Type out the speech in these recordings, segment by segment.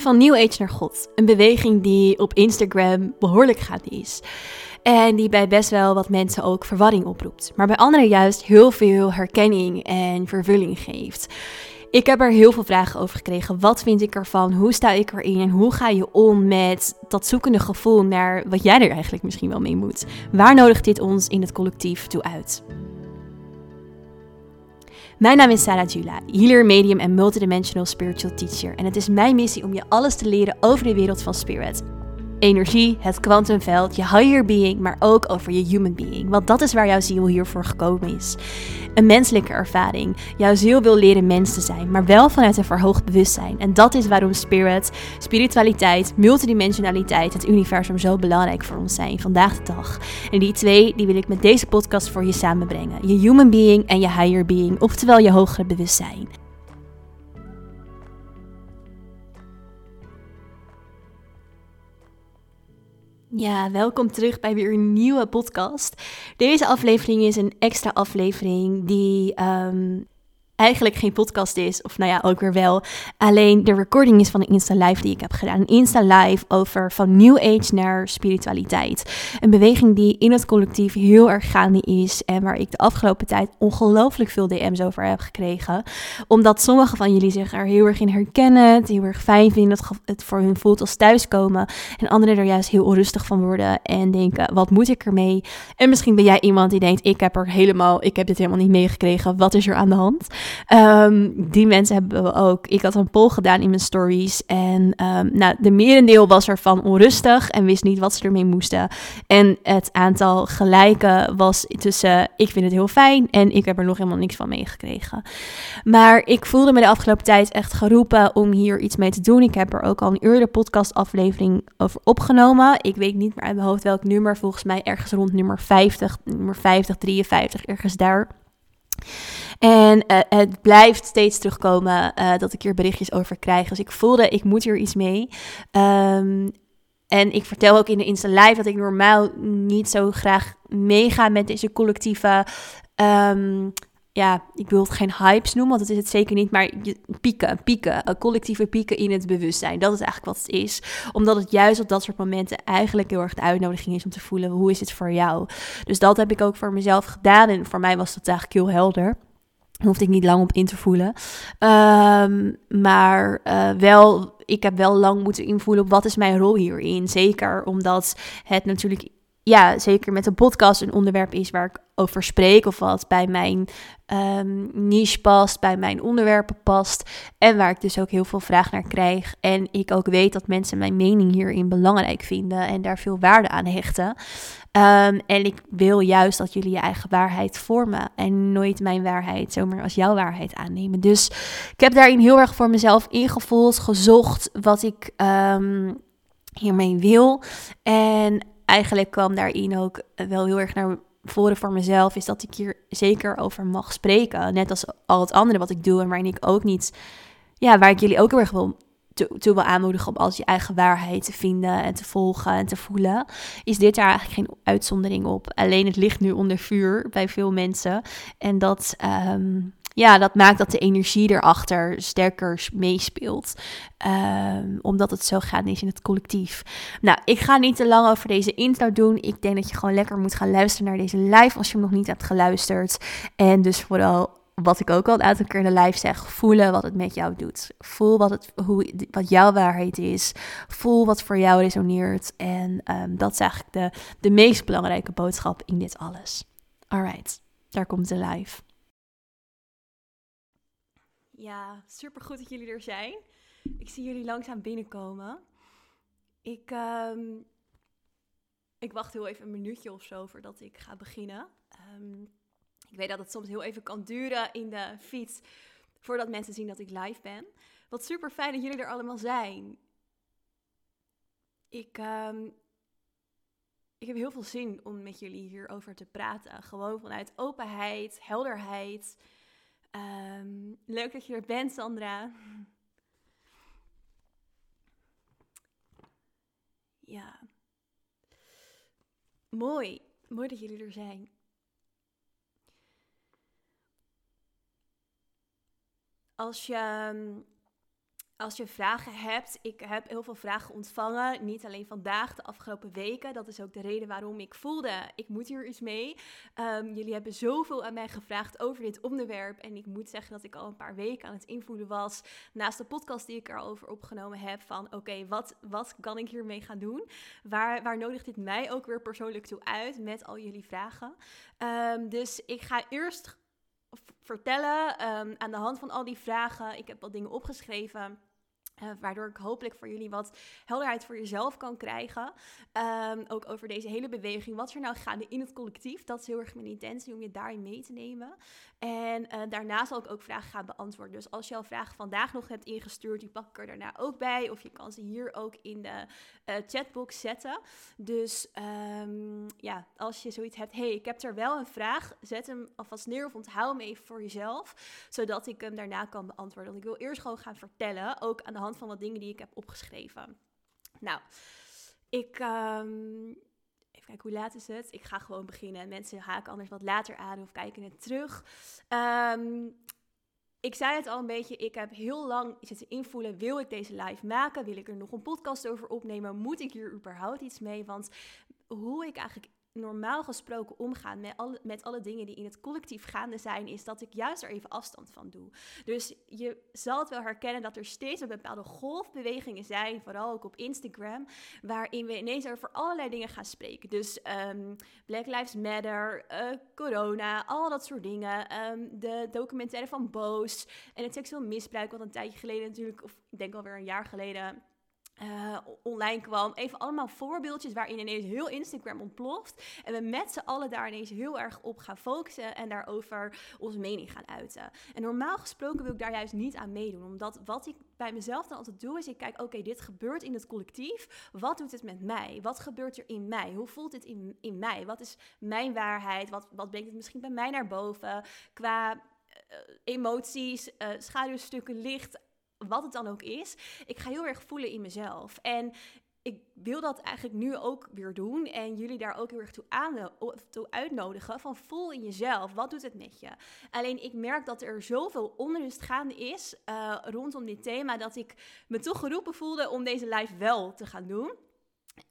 Van New Age naar God. Een beweging die op Instagram behoorlijk gaande is. En die bij best wel wat mensen ook verwarring oproept. Maar bij anderen juist heel veel herkenning en vervulling geeft. Ik heb er heel veel vragen over gekregen. Wat vind ik ervan? Hoe sta ik erin? En hoe ga je om met dat zoekende gevoel naar wat jij er eigenlijk misschien wel mee moet? Waar nodigt dit ons in het collectief toe uit? Mijn naam is Sarah Jula, healer, medium en multidimensional spiritual teacher. En het is mijn missie om je alles te leren over de wereld van spirit energie, het kwantumveld, je higher being, maar ook over je human being. Want dat is waar jouw ziel hiervoor gekomen is. Een menselijke ervaring. Jouw ziel wil leren mens te zijn, maar wel vanuit een verhoogd bewustzijn. En dat is waarom spirit, spiritualiteit, multidimensionaliteit, het universum zo belangrijk voor ons zijn vandaag de dag. En die twee, die wil ik met deze podcast voor je samenbrengen. Je human being en je higher being, oftewel je hogere bewustzijn. Ja, welkom terug bij weer een nieuwe podcast. Deze aflevering is een extra aflevering die um, eigenlijk geen podcast is, of nou ja, ook weer wel. Alleen de recording is van een Insta Live die ik heb gedaan. Een Insta Live over van New Age naar spiritualiteit. Een beweging die in het collectief heel erg gaande is en waar ik de afgelopen tijd ongelooflijk veel DM's over heb gekregen. Omdat sommige van jullie zich er heel erg in herkennen, het heel erg fijn vinden, dat het voor hun voelt als thuiskomen. En anderen er juist heel onrustig van worden en denken, wat moet ik ermee? En misschien ben jij iemand die denkt, ik heb er helemaal, ik heb dit helemaal niet meegekregen, wat is er aan de hand? Um, die mensen hebben we ook. Ik had een poll gedaan in mijn stories. En um, nou, de merendeel was ervan onrustig en wist niet wat ze ermee moesten. En het aantal gelijken was tussen ik vind het heel fijn en ik heb er nog helemaal niks van meegekregen. Maar ik voelde me de afgelopen tijd echt geroepen om hier iets mee te doen. Ik heb er ook al een eerder podcast aflevering over opgenomen. Ik weet niet meer uit mijn hoofd welk nummer. Volgens mij ergens rond nummer 50, nummer 50, 53, ergens daar. En uh, het blijft steeds terugkomen uh, dat ik hier berichtjes over krijg. Dus ik voelde, ik moet hier iets mee. Um, en ik vertel ook in de Insta Live dat ik normaal niet zo graag meega met deze collectieve. Um, ja, ik wil het geen hypes noemen, want dat is het zeker niet. Maar pieken, pieken, collectieve pieken in het bewustzijn. Dat is eigenlijk wat het is. Omdat het juist op dat soort momenten eigenlijk heel erg de uitnodiging is om te voelen: hoe is het voor jou? Dus dat heb ik ook voor mezelf gedaan. En voor mij was dat eigenlijk heel helder hoefde ik niet lang op in te voelen. Um, maar uh, wel, ik heb wel lang moeten invoelen op wat is mijn rol hierin. Zeker omdat het natuurlijk, ja, zeker met een podcast een onderwerp is waar ik over spreek. Of wat bij mijn um, niche past, bij mijn onderwerpen past. En waar ik dus ook heel veel vraag naar krijg. En ik ook weet dat mensen mijn mening hierin belangrijk vinden en daar veel waarde aan hechten. Um, en ik wil juist dat jullie je eigen waarheid vormen en nooit mijn waarheid zomaar als jouw waarheid aannemen. Dus ik heb daarin heel erg voor mezelf ingevoeld, gezocht wat ik um, hiermee wil. En eigenlijk kwam daarin ook wel heel erg naar voren voor mezelf, is dat ik hier zeker over mag spreken. Net als al het andere wat ik doe en waarin ik ook niet, ja, waar ik jullie ook heel erg wil toe, wil aanmoedigen om als je eigen waarheid te vinden en te volgen en te voelen, is dit daar eigenlijk geen uitzondering op. Alleen het ligt nu onder vuur bij veel mensen. En dat, um, ja, dat maakt dat de energie erachter sterker meespeelt. Um, omdat het zo gaat is in het collectief. Nou, ik ga niet te lang over deze intro doen. Ik denk dat je gewoon lekker moet gaan luisteren naar deze live als je hem nog niet hebt geluisterd. En dus vooral wat ik ook al een aantal keer in de live zeg, voelen wat het met jou doet. Voel wat, het, hoe, wat jouw waarheid is. Voel wat voor jou resoneert. En um, dat is eigenlijk de, de meest belangrijke boodschap in dit alles. Alright, daar komt de live. Ja, super goed dat jullie er zijn. Ik zie jullie langzaam binnenkomen. Ik, um, ik wacht heel even een minuutje of zo voordat ik ga beginnen. Um, ik weet dat het soms heel even kan duren in de fiets voordat mensen zien dat ik live ben. Wat super fijn dat jullie er allemaal zijn. Ik, um, ik heb heel veel zin om met jullie hierover te praten. Gewoon vanuit openheid, helderheid. Um, leuk dat je er bent, Sandra. Ja. Mooi. Mooi dat jullie er zijn. als je, ehm, als je vragen hebt, ik heb heel veel vragen ontvangen. Niet alleen vandaag, de afgelopen weken. Dat is ook de reden waarom ik voelde, ik moet hier iets mee. Um, jullie hebben zoveel aan mij gevraagd over dit onderwerp. En ik moet zeggen dat ik al een paar weken aan het invoelen was. Naast de podcast die ik erover opgenomen heb. Van oké, wat, wat kan ik hiermee gaan doen? Waar, waar nodigt dit mij ook weer persoonlijk toe uit met al jullie vragen? Um, dus ik ga eerst vertellen um, aan de hand van al die vragen. Ik heb wat dingen opgeschreven. Uh, waardoor ik hopelijk voor jullie wat helderheid voor jezelf kan krijgen. Um, ook over deze hele beweging. Wat er nou gaande in het collectief? Dat is heel erg mijn intentie om je daarin mee te nemen. En uh, daarna zal ik ook vragen gaan beantwoorden. Dus als je al vragen vandaag nog hebt ingestuurd, die pak ik er daarna ook bij. Of je kan ze hier ook in de uh, chatbox zetten. Dus um, ja, als je zoiets hebt, hey, ik heb er wel een vraag. Zet hem alvast neer of onthoud hem even voor jezelf. Zodat ik hem daarna kan beantwoorden. Want ik wil eerst gewoon gaan vertellen, ook aan de hand van wat dingen die ik heb opgeschreven. Nou, ik. Um, kijken, hoe laat is het? Ik ga gewoon beginnen. Mensen haken anders wat later aan of kijken het terug. Um, ik zei het al een beetje, ik heb heel lang zitten invoelen, wil ik deze live maken? Wil ik er nog een podcast over opnemen? Moet ik hier überhaupt iets mee? Want hoe ik eigenlijk normaal gesproken omgaan met alle, met alle dingen die in het collectief gaande zijn, is dat ik juist er even afstand van doe. Dus je zal het wel herkennen dat er steeds een bepaalde golfbewegingen zijn, vooral ook op Instagram, waarin we ineens over allerlei dingen gaan spreken. Dus um, Black Lives Matter, uh, corona, al dat soort dingen. Um, de documentaire van Boos en het seksueel misbruik, wat een tijdje geleden natuurlijk, of ik denk alweer een jaar geleden uh, online kwam. Even allemaal voorbeeldjes waarin ineens heel Instagram ontploft. En we met z'n allen daar ineens heel erg op gaan focussen en daarover onze mening gaan uiten. En normaal gesproken wil ik daar juist niet aan meedoen. Omdat wat ik bij mezelf dan altijd doe, is ik kijk, oké, dit gebeurt in het collectief. Wat doet het met mij? Wat gebeurt er in mij? Hoe voelt dit in, in mij? Wat is mijn waarheid? Wat, wat brengt het misschien bij mij naar boven? Qua uh, emoties, uh, schaduwstukken, licht, wat het dan ook is, ik ga heel erg voelen in mezelf. En ik wil dat eigenlijk nu ook weer doen en jullie daar ook heel erg toe, aan, toe uitnodigen van voel in jezelf, wat doet het met je? Alleen ik merk dat er zoveel onrust gaande is uh, rondom dit thema dat ik me toch geroepen voelde om deze live wel te gaan doen.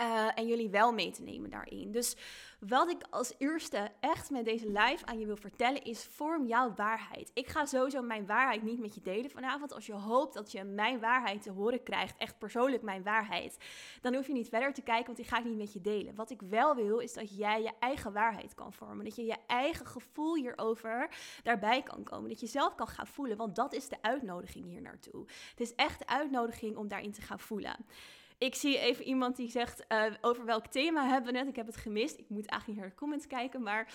Uh, en jullie wel mee te nemen daarin. Dus wat ik als eerste echt met deze live aan je wil vertellen is: vorm jouw waarheid. Ik ga sowieso mijn waarheid niet met je delen vanavond. Als je hoopt dat je mijn waarheid te horen krijgt, echt persoonlijk mijn waarheid, dan hoef je niet verder te kijken, want die ga ik niet met je delen. Wat ik wel wil is dat jij je eigen waarheid kan vormen. Dat je je eigen gevoel hierover daarbij kan komen. Dat je zelf kan gaan voelen, want dat is de uitnodiging hier naartoe. Het is echt de uitnodiging om daarin te gaan voelen. Ik zie even iemand die zegt uh, over welk thema hebben we het. Ik heb het gemist. Ik moet eigenlijk naar de comments kijken. Maar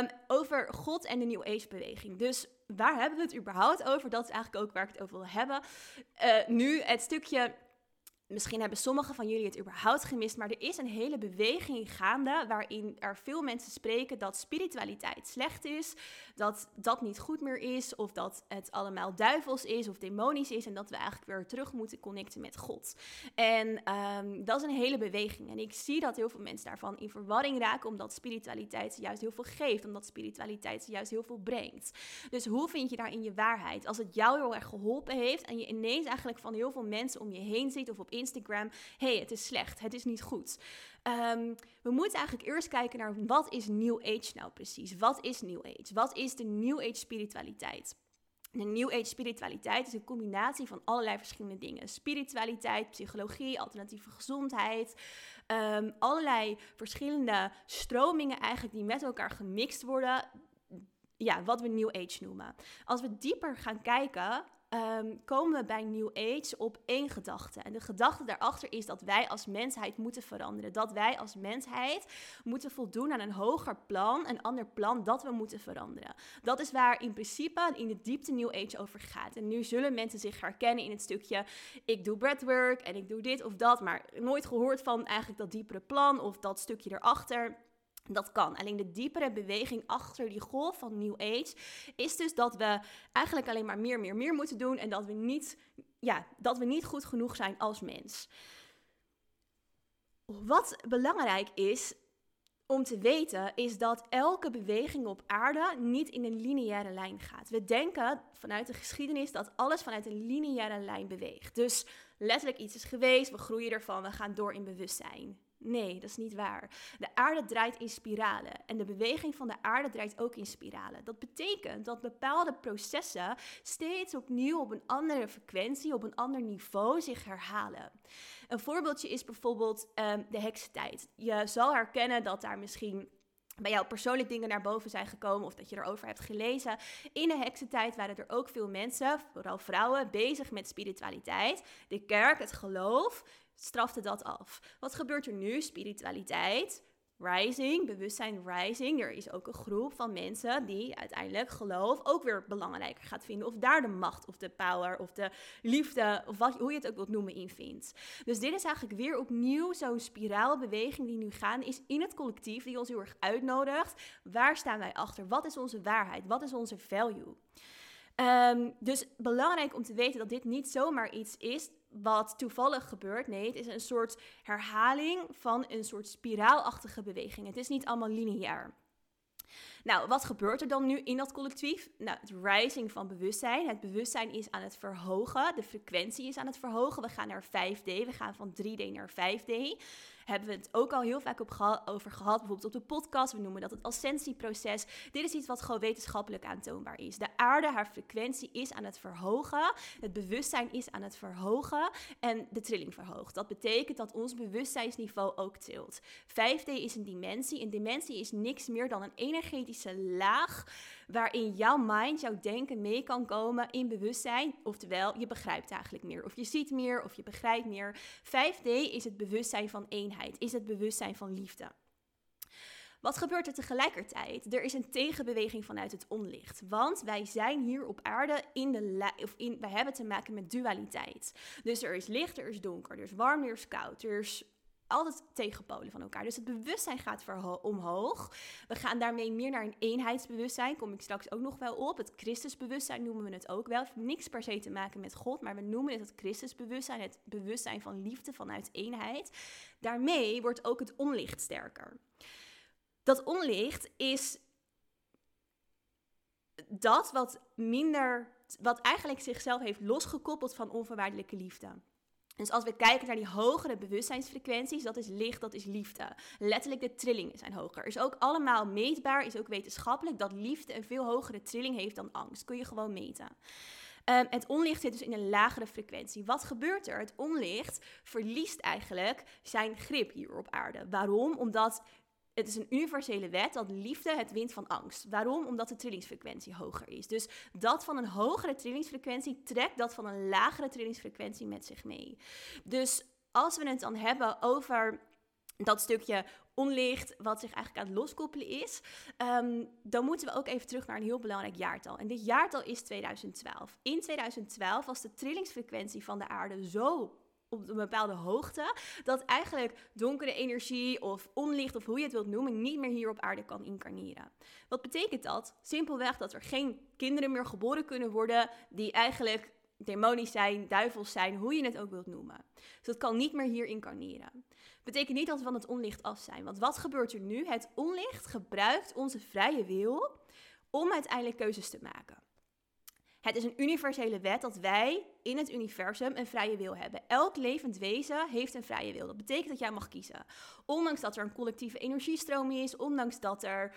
um, over God en de New Age beweging. Dus waar hebben we het überhaupt over? Dat is eigenlijk ook waar ik het over wil hebben. Uh, nu het stukje Misschien hebben sommigen van jullie het überhaupt gemist, maar er is een hele beweging gaande waarin er veel mensen spreken dat spiritualiteit slecht is, dat dat niet goed meer is, of dat het allemaal duivels is of demonisch is en dat we eigenlijk weer terug moeten connecten met God. En um, dat is een hele beweging. En ik zie dat heel veel mensen daarvan in verwarring raken, omdat spiritualiteit juist heel veel geeft, omdat spiritualiteit juist heel veel brengt. Dus hoe vind je daarin je waarheid? Als het jou heel erg geholpen heeft en je ineens eigenlijk van heel veel mensen om je heen ziet of op Instagram, hey, het is slecht, het is niet goed. Um, we moeten eigenlijk eerst kijken naar wat is New Age nou precies? Wat is New Age? Wat is de New Age spiritualiteit? De New Age spiritualiteit is een combinatie van allerlei verschillende dingen. Spiritualiteit, psychologie, alternatieve gezondheid. Um, allerlei verschillende stromingen eigenlijk die met elkaar gemixt worden. Ja, wat we New Age noemen. Als we dieper gaan kijken, um, komen we bij New Age op één gedachte. En de gedachte daarachter is dat wij als mensheid moeten veranderen. Dat wij als mensheid moeten voldoen aan een hoger plan, een ander plan dat we moeten veranderen. Dat is waar in principe in de diepte New Age over gaat. En nu zullen mensen zich herkennen in het stukje: ik doe breathwork en ik doe dit of dat, maar nooit gehoord van eigenlijk dat diepere plan of dat stukje erachter. Dat kan. Alleen de diepere beweging achter die golf van New Age is dus dat we eigenlijk alleen maar meer, meer, meer moeten doen en dat we niet, ja, dat we niet goed genoeg zijn als mens. Wat belangrijk is, om te weten is dat elke beweging op aarde niet in een lineaire lijn gaat. We denken vanuit de geschiedenis dat alles vanuit een lineaire lijn beweegt. Dus letterlijk iets is geweest, we groeien ervan, we gaan door in bewustzijn. Nee, dat is niet waar. De aarde draait in spiralen en de beweging van de aarde draait ook in spiralen. Dat betekent dat bepaalde processen steeds opnieuw op een andere frequentie, op een ander niveau zich herhalen. Een voorbeeldje is bijvoorbeeld um, de heksentijd. Je zal herkennen dat daar misschien bij jou persoonlijk dingen naar boven zijn gekomen of dat je erover hebt gelezen. In de heksentijd waren er ook veel mensen, vooral vrouwen, bezig met spiritualiteit. De kerk, het geloof, strafte dat af. Wat gebeurt er nu? Spiritualiteit, rising, bewustzijn rising. Er is ook een groep van mensen die uiteindelijk geloof ook weer belangrijker gaat vinden. Of daar de macht of de power of de liefde of wat, hoe je het ook wilt noemen in vindt. Dus dit is eigenlijk weer opnieuw zo'n spiraalbeweging die nu gaan is in het collectief die ons heel erg uitnodigt. Waar staan wij achter? Wat is onze waarheid? Wat is onze value? Um, dus belangrijk om te weten dat dit niet zomaar iets is wat toevallig gebeurt. Nee, het is een soort herhaling van een soort spiraalachtige beweging. Het is niet allemaal lineair. Nou, wat gebeurt er dan nu in dat collectief? Nou, het rising van bewustzijn. Het bewustzijn is aan het verhogen. De frequentie is aan het verhogen. We gaan naar 5D. We gaan van 3D naar 5D hebben we het ook al heel vaak op over gehad, bijvoorbeeld op de podcast. We noemen dat het ascensieproces. Dit is iets wat gewoon wetenschappelijk aantoonbaar is. De aarde, haar frequentie is aan het verhogen. Het bewustzijn is aan het verhogen en de trilling verhoogt. Dat betekent dat ons bewustzijnsniveau ook tilt. 5D is een dimensie. Een dimensie is niks meer dan een laag waarin jouw mind, jouw denken mee kan komen in bewustzijn. Oftewel, je begrijpt eigenlijk meer. Of je ziet meer, of je begrijpt meer. 5D is het bewustzijn van eenheid is het bewustzijn van liefde. Wat gebeurt er tegelijkertijd? Er is een tegenbeweging vanuit het onlicht. Want wij zijn hier op aarde in de of in, wij hebben te maken met dualiteit. Dus er is licht, er is donker, er is warm, er is koud, er is altijd tegenpolen van elkaar. Dus het bewustzijn gaat omhoog. We gaan daarmee meer naar een eenheidsbewustzijn. Kom ik straks ook nog wel op. Het Christusbewustzijn noemen we het ook wel. Het heeft niks per se te maken met God, maar we noemen het het Christusbewustzijn. Het bewustzijn van liefde vanuit eenheid. Daarmee wordt ook het onlicht sterker. Dat onlicht is dat wat minder, wat eigenlijk zichzelf heeft losgekoppeld van onvoorwaardelijke liefde. Dus als we kijken naar die hogere bewustzijnsfrequenties, dat is licht, dat is liefde. Letterlijk de trillingen zijn hoger. Is ook allemaal meetbaar, is ook wetenschappelijk dat liefde een veel hogere trilling heeft dan angst. Kun je gewoon meten. Um, het onlicht zit dus in een lagere frequentie. Wat gebeurt er? Het onlicht verliest eigenlijk zijn grip hier op aarde. Waarom? Omdat het is een universele wet dat liefde het wint van angst. Waarom? Omdat de trillingsfrequentie hoger is. Dus dat van een hogere trillingsfrequentie trekt dat van een lagere trillingsfrequentie met zich mee. Dus als we het dan hebben over dat stukje onlicht, wat zich eigenlijk aan het loskoppelen is, um, dan moeten we ook even terug naar een heel belangrijk jaartal. En dit jaartal is 2012. In 2012 was de trillingsfrequentie van de aarde zo op een bepaalde hoogte, dat eigenlijk donkere energie of onlicht of hoe je het wilt noemen, niet meer hier op aarde kan incarneren. Wat betekent dat? Simpelweg dat er geen kinderen meer geboren kunnen worden die eigenlijk demonisch zijn, duivels zijn, hoe je het ook wilt noemen. Dus dat kan niet meer hier incarneren. Betekent niet dat we van het onlicht af zijn. Want wat gebeurt er nu? Het onlicht gebruikt onze vrije wil om uiteindelijk keuzes te maken. Het is een universele wet dat wij in het universum een vrije wil hebben. Elk levend wezen heeft een vrije wil. Dat betekent dat jij mag kiezen. Ondanks dat er een collectieve energiestroom is, ondanks dat er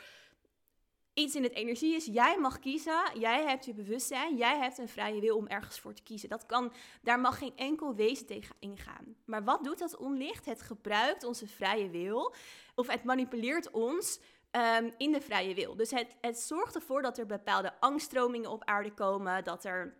iets in het energie is, jij mag kiezen, jij hebt je bewustzijn, jij hebt een vrije wil om ergens voor te kiezen. Dat kan, daar mag geen enkel wezen tegen ingaan. Maar wat doet dat onlicht? Het gebruikt onze vrije wil, of het manipuleert ons um, in de vrije wil. Dus het, het zorgt ervoor dat er bepaalde angststromingen op aarde komen, dat er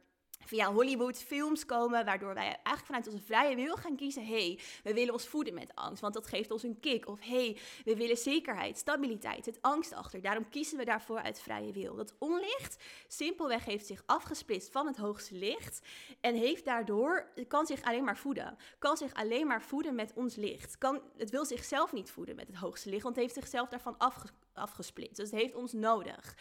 via Hollywood films komen, waardoor wij eigenlijk vanuit onze vrije wil gaan kiezen. hey, we willen ons voeden met angst, want dat geeft ons een kick. Of hey, we willen zekerheid, stabiliteit, het angst achter. Daarom kiezen we daarvoor uit vrije wil. Dat onlicht simpelweg heeft zich afgesplitst van het hoogste licht en heeft daardoor, kan zich alleen maar voeden. Kan zich alleen maar voeden met ons licht. Kan, het wil zichzelf niet voeden met het hoogste licht, want het heeft zichzelf daarvan afgesplitst afgesplitst. Dus het heeft ons nodig.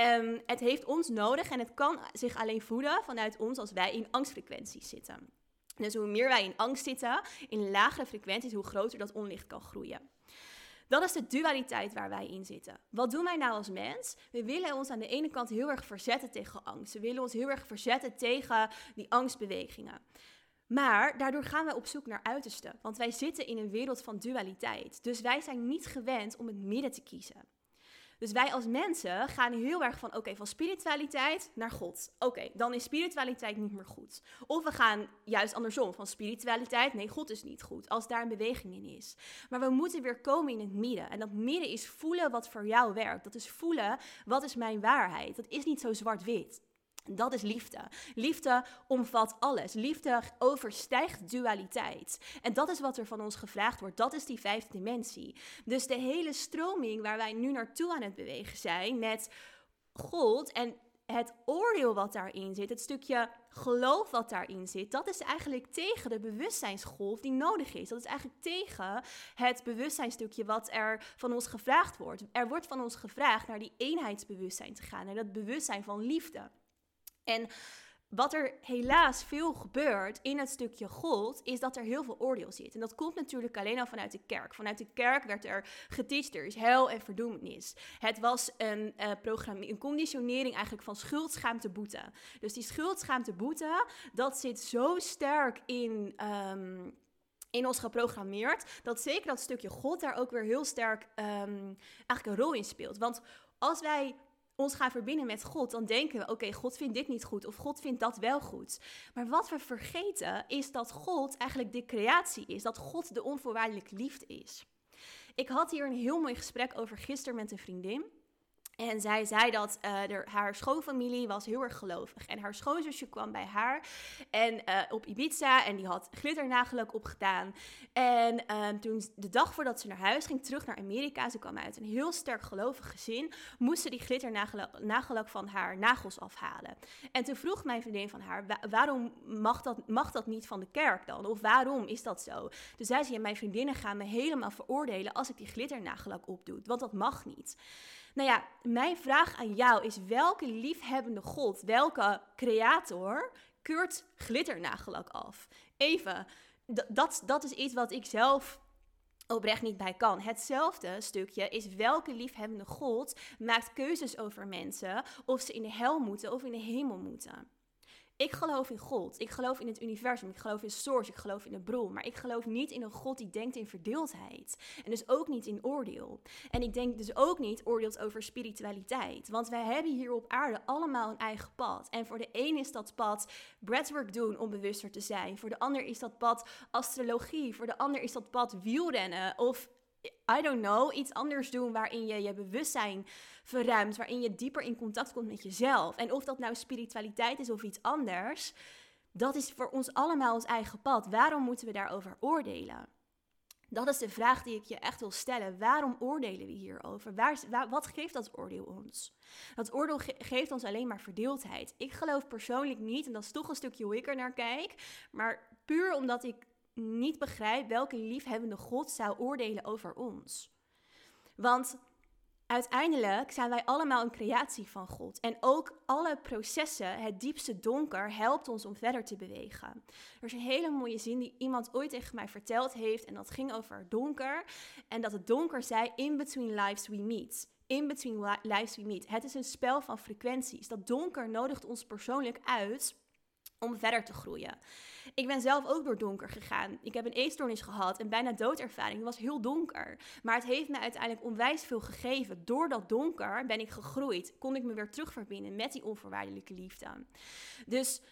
Um, het heeft ons nodig en het kan zich alleen voeden vanuit ons als wij in angstfrequenties zitten. Dus hoe meer wij in angst zitten, in lagere frequenties, hoe groter dat onlicht kan groeien. Dat is de dualiteit waar wij in zitten. Wat doen wij nou als mens? We willen ons aan de ene kant heel erg verzetten tegen angst. We willen ons heel erg verzetten tegen die angstbewegingen. Maar daardoor gaan we op zoek naar uiterste. Want wij zitten in een wereld van dualiteit. Dus wij zijn niet gewend om het midden te kiezen. Dus wij als mensen gaan heel erg van, oké, van spiritualiteit naar God. Oké, dan is spiritualiteit niet meer goed. Of we gaan juist andersom, van spiritualiteit, nee, God is niet goed, als daar een beweging in is. Maar we moeten weer komen in het midden. En dat midden is voelen wat voor jou werkt. Dat is voelen, wat is mijn waarheid. Dat is niet zo zwart-wit. Dat is liefde. Liefde omvat alles. Liefde overstijgt dualiteit. En dat is wat er van ons gevraagd wordt. Dat is die vijfde dimensie. Dus de hele stroming waar wij nu naartoe aan het bewegen zijn met God en het oordeel wat daarin zit, het stukje geloof wat daarin zit, dat is eigenlijk tegen de bewustzijnsgolf die nodig is. Dat is eigenlijk tegen het bewustzijnstukje wat er van ons gevraagd wordt. Er wordt van ons gevraagd naar die eenheidsbewustzijn te gaan, naar dat bewustzijn van liefde. En wat er helaas veel gebeurt in het stukje God, is dat er heel veel oordeel zit. En dat komt natuurlijk alleen al vanuit de kerk. Vanuit de kerk werd er geteacht, er is hel en verdoemenis. Het was een, uh, een conditionering eigenlijk van schuld, schaamte, boete. Dus die schuld, schaamte, boete, dat zit zo sterk in... Um, in ons geprogrammeerd. Dat zeker dat stukje God daar ook weer heel sterk um, eigenlijk een rol in speelt. Want als wij ons gaan verbinden met God, dan denken we: oké, God vindt dit niet goed of God vindt dat wel goed. Maar wat we vergeten is dat God eigenlijk de creatie is, dat God de onvoorwaardelijke liefde is. Ik had hier een heel mooi gesprek over gisteren met een vriendin. En zij zei dat er, haar schoonfamilie was heel erg gelovig. En haar schoonzusje kwam bij haar en, uh, op Ibiza en die had glitternagellak opgedaan. En uh, toen, de dag voordat ze naar huis ging, terug naar Amerika, ze kwam uit een heel sterk gelovig gezin, moest ze die glitternagellak van haar nagels afhalen. En toen vroeg mijn vriendin van haar, waarom mag dat, mag dat niet van de kerk dan? Of waarom is dat zo? Toen zei ze, ja, mijn vriendinnen gaan me helemaal veroordelen als ik die glitternagellak opdoe, want dat mag niet. Nou ja, mijn vraag aan jou is: welke liefhebbende God, welke creator keurt glitternagellak af? Even, dat, dat is iets wat ik zelf oprecht niet bij kan. Hetzelfde stukje is welke liefhebbende God maakt keuzes over mensen of ze in de hel moeten of in de hemel moeten. Ik geloof in God. Ik geloof in het universum. Ik geloof in Source. Ik geloof in de bron. Maar ik geloof niet in een God die denkt in verdeeldheid. En dus ook niet in oordeel. En ik denk dus ook niet oordeelt over spiritualiteit. Want wij hebben hier op aarde allemaal een eigen pad. En voor de een is dat pad breathwork doen om bewuster te zijn. Voor de ander is dat pad astrologie. Voor de ander is dat pad wielrennen. Of I don't know, iets anders doen waarin je je bewustzijn verruimt, waarin je dieper in contact komt met jezelf. En of dat nou spiritualiteit is of iets anders, dat is voor ons allemaal ons eigen pad. Waarom moeten we daarover oordelen? Dat is de vraag die ik je echt wil stellen. Waarom oordelen we hierover? Waar, wat geeft dat oordeel ons? Dat oordeel geeft ons alleen maar verdeeldheid. Ik geloof persoonlijk niet, en dat is toch een stukje hoe ik er naar kijk, maar puur omdat ik niet begrijp welke liefhebbende God zou oordelen over ons. Want uiteindelijk zijn wij allemaal een creatie van God. En ook alle processen, het diepste donker, helpt ons om verder te bewegen. Er is een hele mooie zin die iemand ooit tegen mij verteld heeft. En dat ging over donker. En dat het donker zei: In between lives we meet. In between lives we meet. Het is een spel van frequenties. Dat donker nodigt ons persoonlijk uit om verder te groeien. Ik ben zelf ook door donker gegaan. Ik heb een eetstoornis gehad en bijna doodervaring. Het was heel donker. Maar het heeft me uiteindelijk onwijs veel gegeven. Door dat donker ben ik gegroeid. Kon ik me weer terugverbinden met die onvoorwaardelijke liefde. Dus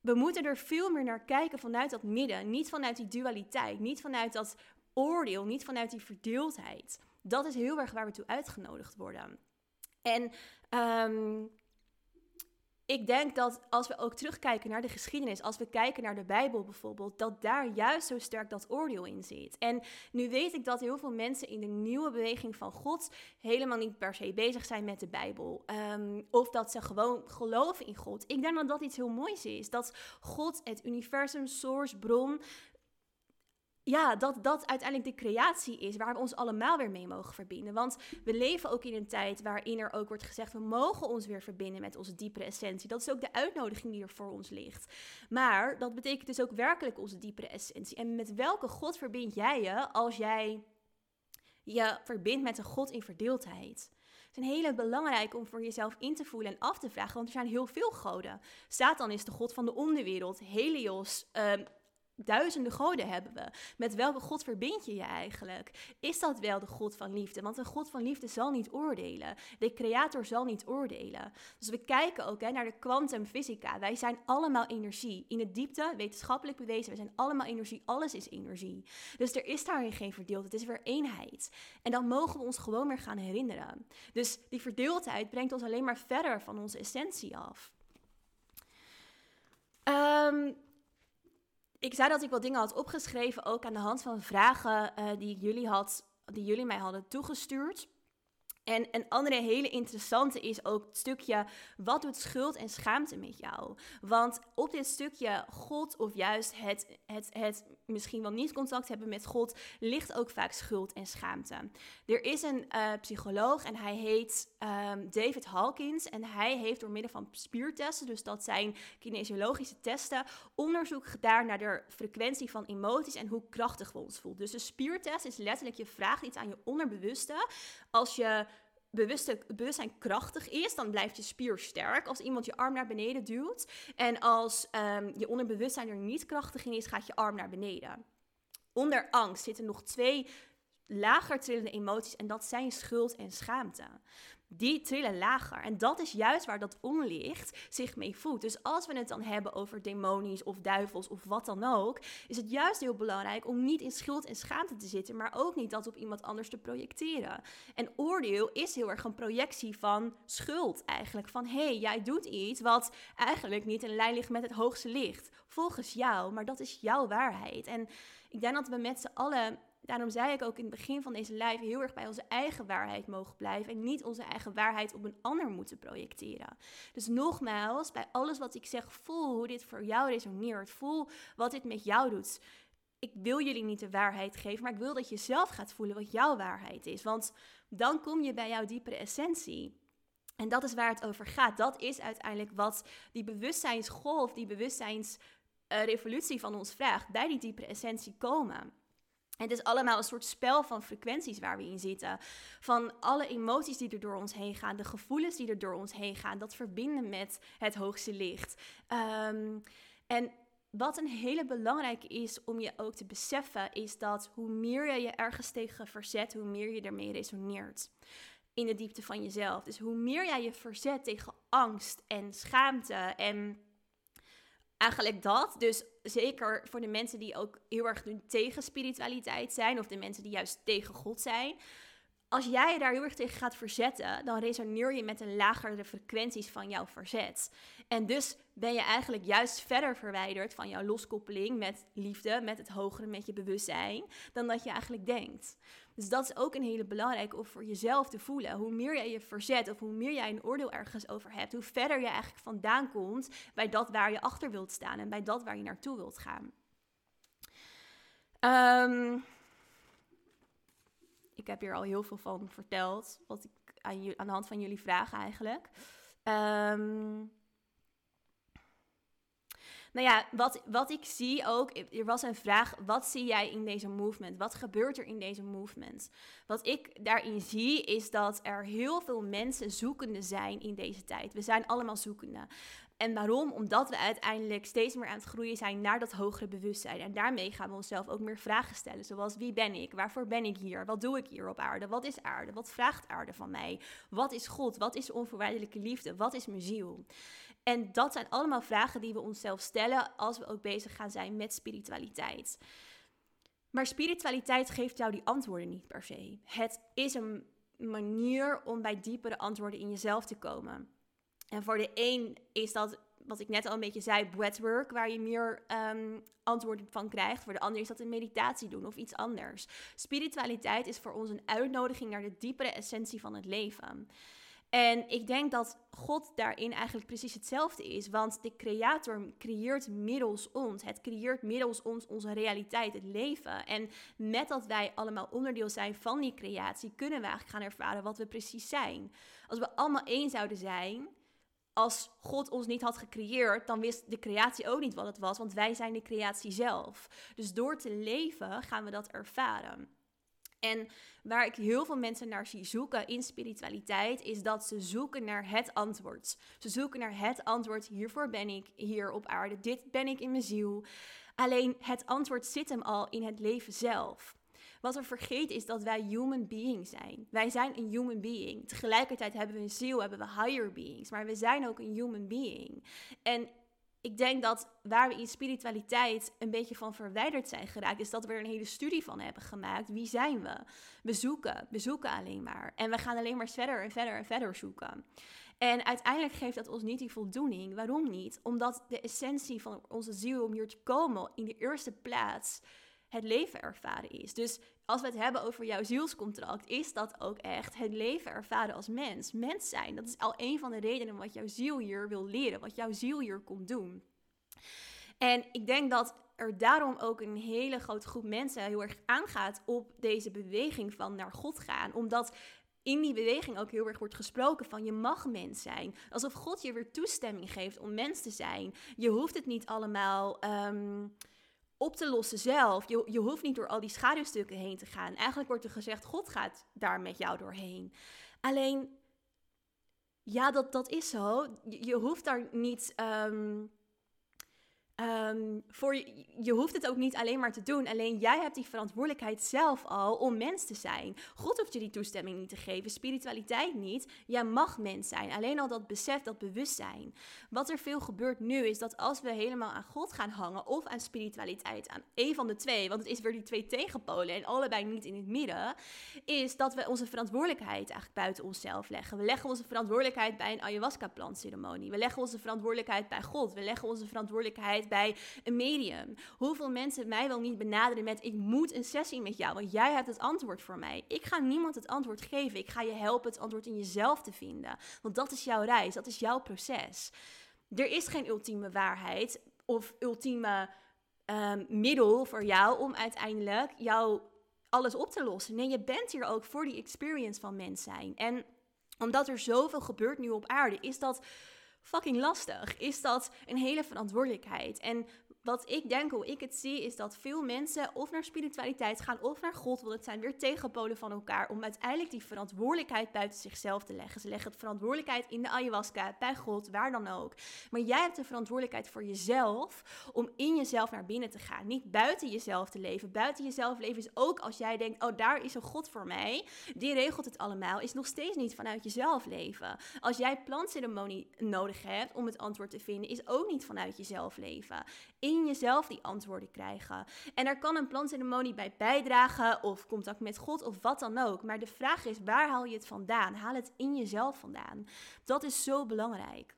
we moeten er veel meer naar kijken vanuit dat midden. Niet vanuit die dualiteit. Niet vanuit dat oordeel. Niet vanuit die verdeeldheid. Dat is heel erg waar we toe uitgenodigd worden. En um, ik denk dat als we ook terugkijken naar de geschiedenis, als we kijken naar de Bijbel bijvoorbeeld, dat daar juist zo sterk dat oordeel in zit. En nu weet ik dat heel veel mensen in de nieuwe beweging van God helemaal niet per se bezig zijn met de Bijbel. Ehm, of dat ze gewoon geloven in God. Ik denk dat dat iets heel moois is. Dat God, het universum, source, bron, ja, dat dat uiteindelijk de creatie is waar we ons allemaal weer mee mogen verbinden. Want we leven ook in een tijd waarin er ook wordt gezegd: we mogen ons weer verbinden met onze diepere essentie. Dat is ook de uitnodiging die er voor ons ligt. Maar dat betekent dus ook werkelijk onze diepere essentie. En met welke God verbind jij je als jij je verbindt met een God in verdeeldheid. Het is een hele belangrijke om voor jezelf in te voelen en af te vragen, want er zijn heel veel goden. Satan is de god van de onderwereld, Helios, uh, Duizenden goden hebben we. Met welke God verbind je je eigenlijk? Is dat wel de God van liefde? Want een God van liefde zal niet oordelen. De creator zal niet oordelen. Dus we kijken ook hè, naar de kwantumfysica. Wij zijn allemaal energie. In de diepte, wetenschappelijk bewezen, we zijn allemaal energie. Alles is energie. Dus er is daarin geen verdeeldheid. Het is weer eenheid. En dan mogen we ons gewoon weer gaan herinneren. Dus die verdeeldheid brengt ons alleen maar verder van onze essentie af. Um, ik zei dat ik wat dingen had opgeschreven, ook aan de hand van vragen uh, die jullie had, die jullie mij hadden toegestuurd. En een andere hele interessante is ook het stukje, wat doet schuld en schaamte met jou? Want op dit stukje God of juist het, het, het misschien wel niet contact hebben met God, ligt ook vaak schuld en schaamte. Er is een uh, psycholoog en hij heet um, David Hawkins en hij heeft door middel van spiertesten, dus dat zijn kinesiologische testen, onderzoek gedaan naar de frequentie van emoties en hoe krachtig we ons voelen. Dus een spiertest is letterlijk, je vraagt iets aan je onderbewuste. Als je bewustzijn krachtig is, dan blijft je spier sterk. Als iemand je arm naar beneden duwt. En als um, je onderbewustzijn er niet krachtig in is, gaat je arm naar beneden. Onder angst zitten nog twee lager trillende emoties en dat zijn schuld en schaamte. Die trillen lager en dat is juist waar dat onlicht zich mee voedt. Dus als we het dan hebben over demonisch of duivels of wat dan ook, is het juist heel belangrijk om niet in schuld en schaamte te zitten, maar ook niet dat op iemand anders te projecteren. En oordeel is heel erg een projectie van schuld eigenlijk. Van hé, hey, jij doet iets wat eigenlijk niet in lijn ligt met het hoogste licht. Volgens jou, maar dat is jouw waarheid. En ik denk dat we met z'n allen Daarom zei ik ook in het begin van deze live heel erg bij onze eigen waarheid mogen blijven en niet onze eigen waarheid op een ander moeten projecteren. Dus nogmaals, bij alles wat ik zeg, voel hoe dit voor jou resoneert. Voel wat dit met jou doet. Ik wil jullie niet de waarheid geven, maar ik wil dat je zelf gaat voelen wat jouw waarheid is. Want dan kom je bij jouw diepere essentie. En dat is waar het over gaat. Dat is uiteindelijk wat die bewustzijnsgolf, die bewustzijnsrevolutie van ons vraagt. Bij die diepere essentie komen. Het is allemaal een soort spel van frequenties waar we in zitten. Van alle emoties die er door ons heen gaan, de gevoelens die er door ons heen gaan, dat verbinden met het hoogste licht. Um, en wat een hele belangrijke is om je ook te beseffen, is dat hoe meer je je ergens tegen verzet, hoe meer je ermee resoneert. In de diepte van jezelf. Dus hoe meer jij je verzet tegen angst en schaamte en eigenlijk dat. Dus zeker voor de mensen die ook heel erg tegen spiritualiteit zijn, of de mensen die juist tegen God zijn als jij je daar heel erg tegen gaat verzetten, dan resoneer je met een lagere frequenties van jouw verzet. En dus ben je eigenlijk juist verder verwijderd van jouw loskoppeling met liefde, met het hogere, met je bewustzijn, dan dat je eigenlijk denkt. Dus dat is ook een hele belangrijke om voor jezelf te voelen. Hoe meer jij je verzet of hoe meer jij een oordeel ergens over hebt, hoe verder je eigenlijk vandaan komt bij dat waar je achter wilt staan en bij dat waar je naartoe wilt gaan. Um, ik heb hier al heel veel van verteld, wat ik aan, aan de hand van jullie vragen eigenlijk. Um, nou ja, wat, wat ik zie ook, er was een vraag, wat zie jij in deze movement? Wat gebeurt er in deze movement? Wat ik daarin zie is dat er heel veel mensen zoekende zijn in deze tijd. We zijn allemaal zoekende. En waarom? Omdat we uiteindelijk steeds meer aan het groeien zijn naar dat hogere bewustzijn. En daarmee gaan we onszelf ook meer vragen stellen. Zoals wie ben ik? Waarvoor ben ik hier? Wat doe ik hier op aarde? Wat is aarde? Wat vraagt aarde van mij? Wat is God? Wat is onvoorwaardelijke liefde? Wat is mijn ziel? En dat zijn allemaal vragen die we onszelf stellen als we ook bezig gaan zijn met spiritualiteit. Maar spiritualiteit geeft jou die antwoorden niet per se. Het is een manier om bij diepere antwoorden in jezelf te komen. En voor de een is dat, wat ik net al een beetje zei, breathwork, waar je meer um, antwoorden van krijgt. Voor de ander is dat een meditatie doen of iets anders. Spiritualiteit is voor ons een uitnodiging naar de diepere essentie van het leven. En ik denk dat God daarin eigenlijk precies hetzelfde is. Want de Creator creëert middels ons. Het creëert middels ons onze realiteit, het leven. En met dat wij allemaal onderdeel zijn van die creatie, kunnen we eigenlijk gaan ervaren wat we precies zijn. Als we allemaal één zouden zijn, als God ons niet had gecreëerd, dan wist de creatie ook niet wat het was, want wij zijn de creatie zelf. Dus door te leven gaan we dat ervaren. En waar ik heel veel mensen naar zie zoeken in spiritualiteit, is dat ze zoeken naar het antwoord. Ze zoeken naar het antwoord, hiervoor ben ik hier op aarde, dit ben ik in mijn ziel. Alleen het antwoord zit hem al in het leven zelf. Wat we vergeten is dat wij human beings zijn. Wij zijn een human being. Tegelijkertijd hebben we een ziel, hebben we higher beings, maar we zijn ook een human being. En ik denk dat waar we in spiritualiteit een beetje van verwijderd zijn geraakt, is dat we er een hele studie van hebben gemaakt. Wie zijn we? We zoeken, we zoeken alleen maar. En we gaan alleen maar verder en verder en verder zoeken. En uiteindelijk geeft dat ons niet die voldoening. Waarom niet? Omdat de essentie van onze ziel om hier te komen in de eerste plaats het leven ervaren is. Dus als we het hebben over jouw zielscontract, is dat ook echt het leven ervaren als mens. Mens zijn, dat is al een van de redenen wat jouw ziel hier wil leren, wat jouw ziel hier komt doen. En ik denk dat er daarom ook een hele grote groep mensen heel erg aangaat op deze beweging van naar God gaan. Omdat in die beweging ook heel erg wordt gesproken van je mag mens zijn. Alsof God je weer toestemming geeft om mens te zijn. Je hoeft het niet allemaal. Ehm, op te lossen zelf. Je, je hoeft niet door al die schaduwstukken heen te gaan. Eigenlijk wordt er gezegd, God gaat daar met jou doorheen. Alleen, ja, dat, dat is zo. Je, hoeft daar niet... Um, Um, voor je, je hoeft het ook niet alleen maar te doen. Alleen jij hebt die verantwoordelijkheid zelf al om mens te zijn. God hoeft je die toestemming niet te geven, spiritualiteit niet. Jij mag mens zijn. Alleen al dat besef, dat bewustzijn. Wat er veel gebeurt nu is dat als we helemaal aan God gaan hangen of aan spiritualiteit, aan één van de twee, want het is weer die twee tegenpolen en allebei niet in het midden, is dat we onze verantwoordelijkheid eigenlijk buiten onszelf leggen. We leggen onze verantwoordelijkheid bij een ayahuasca-plantceremonie. We leggen onze verantwoordelijkheid bij God. We leggen onze verantwoordelijkheid bij een medium. Hoeveel mensen mij wel niet benaderen met: ik moet een sessie met jou, want jij hebt het antwoord voor mij. Ik ga niemand het antwoord geven. Ik ga je helpen het antwoord in jezelf te vinden. Want dat is jouw reis, dat is jouw proces. Er is geen ultieme waarheid of ultieme um, middel voor jou om uiteindelijk jouw alles op te lossen. Nee, je bent hier ook voor die experience van mens zijn. En omdat er zoveel gebeurt nu op aarde, is dat fucking lastig. Is dat een hele verantwoordelijkheid. En wat ik denk, hoe ik het zie, is dat veel mensen of naar spiritualiteit gaan of naar God, want het zijn weer tegenpolen van elkaar, om uiteindelijk die verantwoordelijkheid buiten zichzelf te leggen. Ze leggen de verantwoordelijkheid in de ayahuasca, bij God, waar dan ook. Maar jij hebt de verantwoordelijkheid voor jezelf om in jezelf naar binnen te gaan. Niet buiten jezelf te leven. Buiten jezelf leven is ook als jij denkt, oh daar is een God voor mij, die regelt het allemaal, is nog steeds niet vanuit jezelf leven. Als jij plantceremonie nodig hebt om het antwoord te vinden, is ook niet vanuit jezelf leven. In jezelf die antwoorden krijgen. En daar kan een plantceremonie bij bijdragen, of contact met God, of wat dan ook. Maar de vraag is, waar haal je het vandaan? Haal het in jezelf vandaan. Dat is zo belangrijk.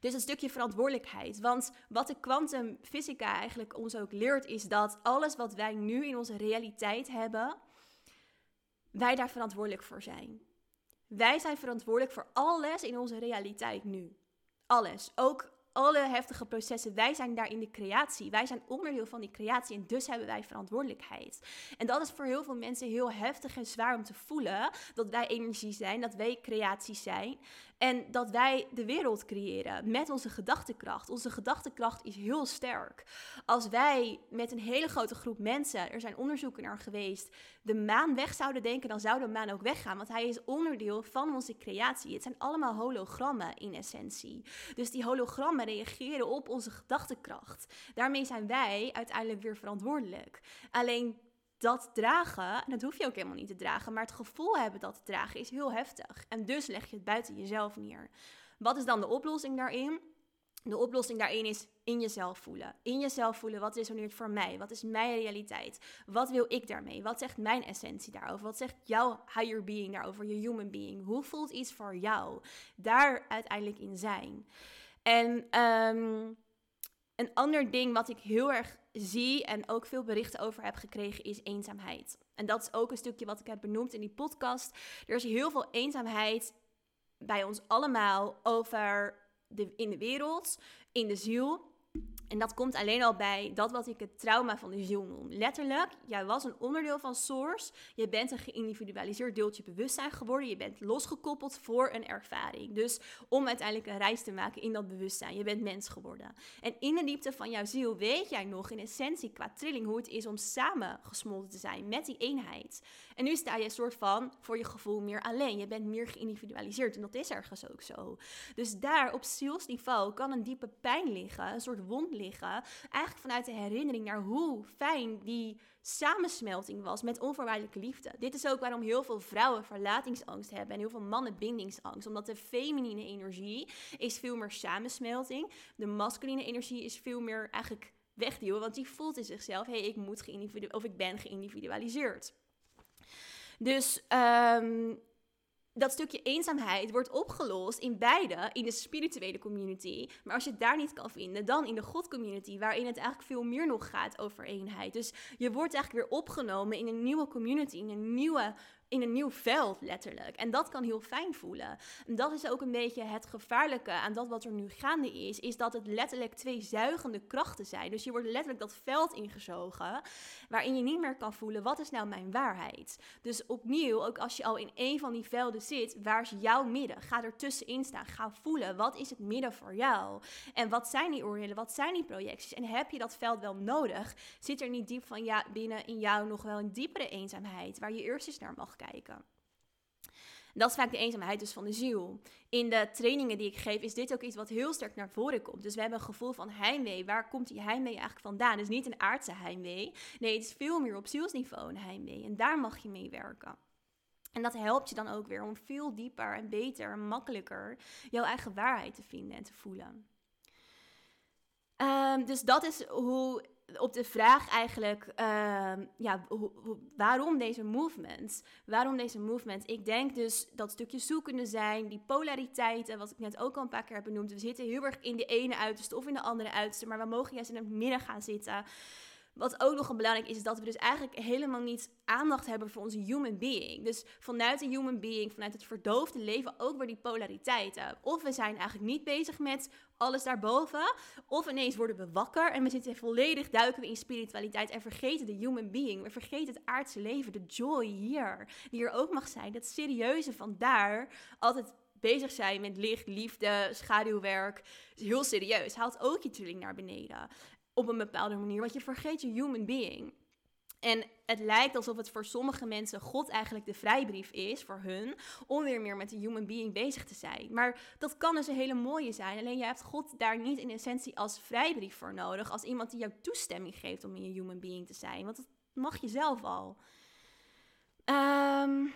Dus een stukje verantwoordelijkheid. Want wat de kwantumfysica eigenlijk ons ook leert, is dat alles wat wij nu in onze realiteit hebben, wij daar verantwoordelijk voor zijn. Wij zijn verantwoordelijk voor alles in onze realiteit nu. Alles. Ook alle heftige processen. Wij zijn daar in de creatie. Wij zijn onderdeel van die creatie en dus hebben wij verantwoordelijkheid. En dat is voor heel veel mensen heel heftig en zwaar om te voelen. Dat wij energie zijn, dat wij creatie zijn. En dat wij de wereld creëren met onze gedachtekracht. Onze gedachtekracht is heel sterk. Als wij met een hele grote groep mensen, er zijn onderzoeken naar geweest, de maan weg zouden denken, dan zou de maan ook weggaan. Want hij is onderdeel van onze creatie. Het zijn allemaal hologrammen in essentie. Dus die hologrammen reageren op onze gedachtekracht. Daarmee zijn wij uiteindelijk weer verantwoordelijk. Alleen dat dragen, dat hoef je ook helemaal niet te dragen, maar het gevoel hebben dat te dragen is heel heftig. En dus leg je het buiten jezelf neer. Wat is dan de oplossing daarin? De oplossing daarin is in jezelf voelen. In jezelf voelen, wat resoneert voor mij? Wat is mijn realiteit? Wat wil ik daarmee? Wat zegt mijn essentie daarover? Wat zegt jouw higher being daarover, je human being? Hoe voelt iets voor jou? Daar uiteindelijk in zijn. En ehm, een ander ding wat ik heel erg zie en ook veel berichten over heb gekregen is eenzaamheid. En dat is ook een stukje wat ik heb benoemd in die podcast. Er is heel veel eenzaamheid bij ons allemaal over de, in de wereld, in de ziel. En dat komt alleen al bij dat wat ik het trauma van de ziel noem. Letterlijk, jij was een onderdeel van Source. Je bent een geïndividualiseerd deeltje bewustzijn geworden. Je bent losgekoppeld voor een ervaring. Dus om uiteindelijk een reis te maken in dat bewustzijn. Je bent mens geworden. En in de diepte van jouw ziel weet jij nog in essentie qua trilling hoe het is om samen gesmolten te zijn met die eenheid. En nu sta je een soort van, voor je gevoel, meer alleen. Je bent meer geïndividualiseerd. En dat is ergens ook zo. Dus daar op zielsniveau kan een diepe pijn liggen. Een soort wond liggen. Eigenlijk vanuit de herinnering naar hoe fijn die samensmelting was met onvoorwaardelijke liefde. Dit is ook waarom heel veel vrouwen verlatingsangst hebben en heel veel mannen bindingsangst. Omdat de feminine energie is veel meer samensmelting. De masculine energie is veel meer eigenlijk wegduwen, want die voelt in zichzelf, hé, hey, ik moet geïndividu of ik ben geïndividualiseerd. Dus um, dat stukje eenzaamheid wordt opgelost in beide, in de spirituele community. Maar als je het daar niet kan vinden, dan in de God-community, waarin het eigenlijk veel meer nog gaat over eenheid. Dus je wordt eigenlijk weer opgenomen in een nieuwe community, in een nieuwe in een nieuw veld, letterlijk. En dat kan heel fijn voelen. En dat is ook een beetje het gevaarlijke aan dat wat er nu gaande is, is dat het letterlijk twee zuigende krachten zijn. Dus je wordt letterlijk dat veld ingezogen, waarin je niet meer kan voelen, wat is nou mijn waarheid? Dus opnieuw, ook als je al in een van die velden zit, waar is jouw midden? Ga er tussenin staan, ga voelen, wat is het midden voor jou? En wat zijn die oordelen, wat zijn die projecties? En heb je dat veld wel nodig? Zit er niet diep van ja, binnen in jou nog wel een diepere eenzaamheid, waar je eerst eens naar mag kijken. Dat is vaak de eenzaamheid dus van de ziel. In de trainingen die ik geef is dit ook iets wat heel sterk naar voren komt. Dus we hebben een gevoel van heimwee. Waar komt die heimwee eigenlijk vandaan? Dus niet een aardse heimwee. Nee, het is veel meer op zielsniveau een heimwee. En daar mag je mee werken. En dat helpt je dan ook weer om veel dieper en beter en makkelijker jouw eigen waarheid te vinden en te voelen. Um, dus dat is hoe op de vraag eigenlijk, uh, ja, waarom deze movement? Waarom deze movement? Ik denk dus dat stukje zoekende zijn, die polariteiten, wat ik net ook al een paar keer heb benoemd. We zitten heel erg in de ene uiterste of in de andere uiterste, maar we mogen juist in het midden gaan zitten. Wat ook nog een belangrijk is, is dat we dus eigenlijk helemaal niet aandacht hebben voor onze human being. Dus vanuit de human being, vanuit het verdoofde leven, ook weer die polariteiten. Of we zijn eigenlijk niet bezig met alles daarboven, of ineens worden we wakker en we zitten volledig, duiken we in spiritualiteit en vergeten de human being. We vergeten het aardse leven, de joy hier, die er ook mag zijn. Dat serieuze van daar, altijd bezig zijn met licht, liefde, schaduwwerk. Heel serieus. Haalt ook je trilling naar beneden op een bepaalde manier, want je vergeet je human being. En het lijkt alsof het voor sommige mensen God eigenlijk de vrijbrief is voor hun om weer meer met de human being bezig te zijn. Maar dat kan dus een hele mooie zijn. Alleen je hebt God daar niet in essentie als vrijbrief voor nodig, als iemand die jou toestemming geeft om in je human being te zijn. Want dat mag je zelf al. Um,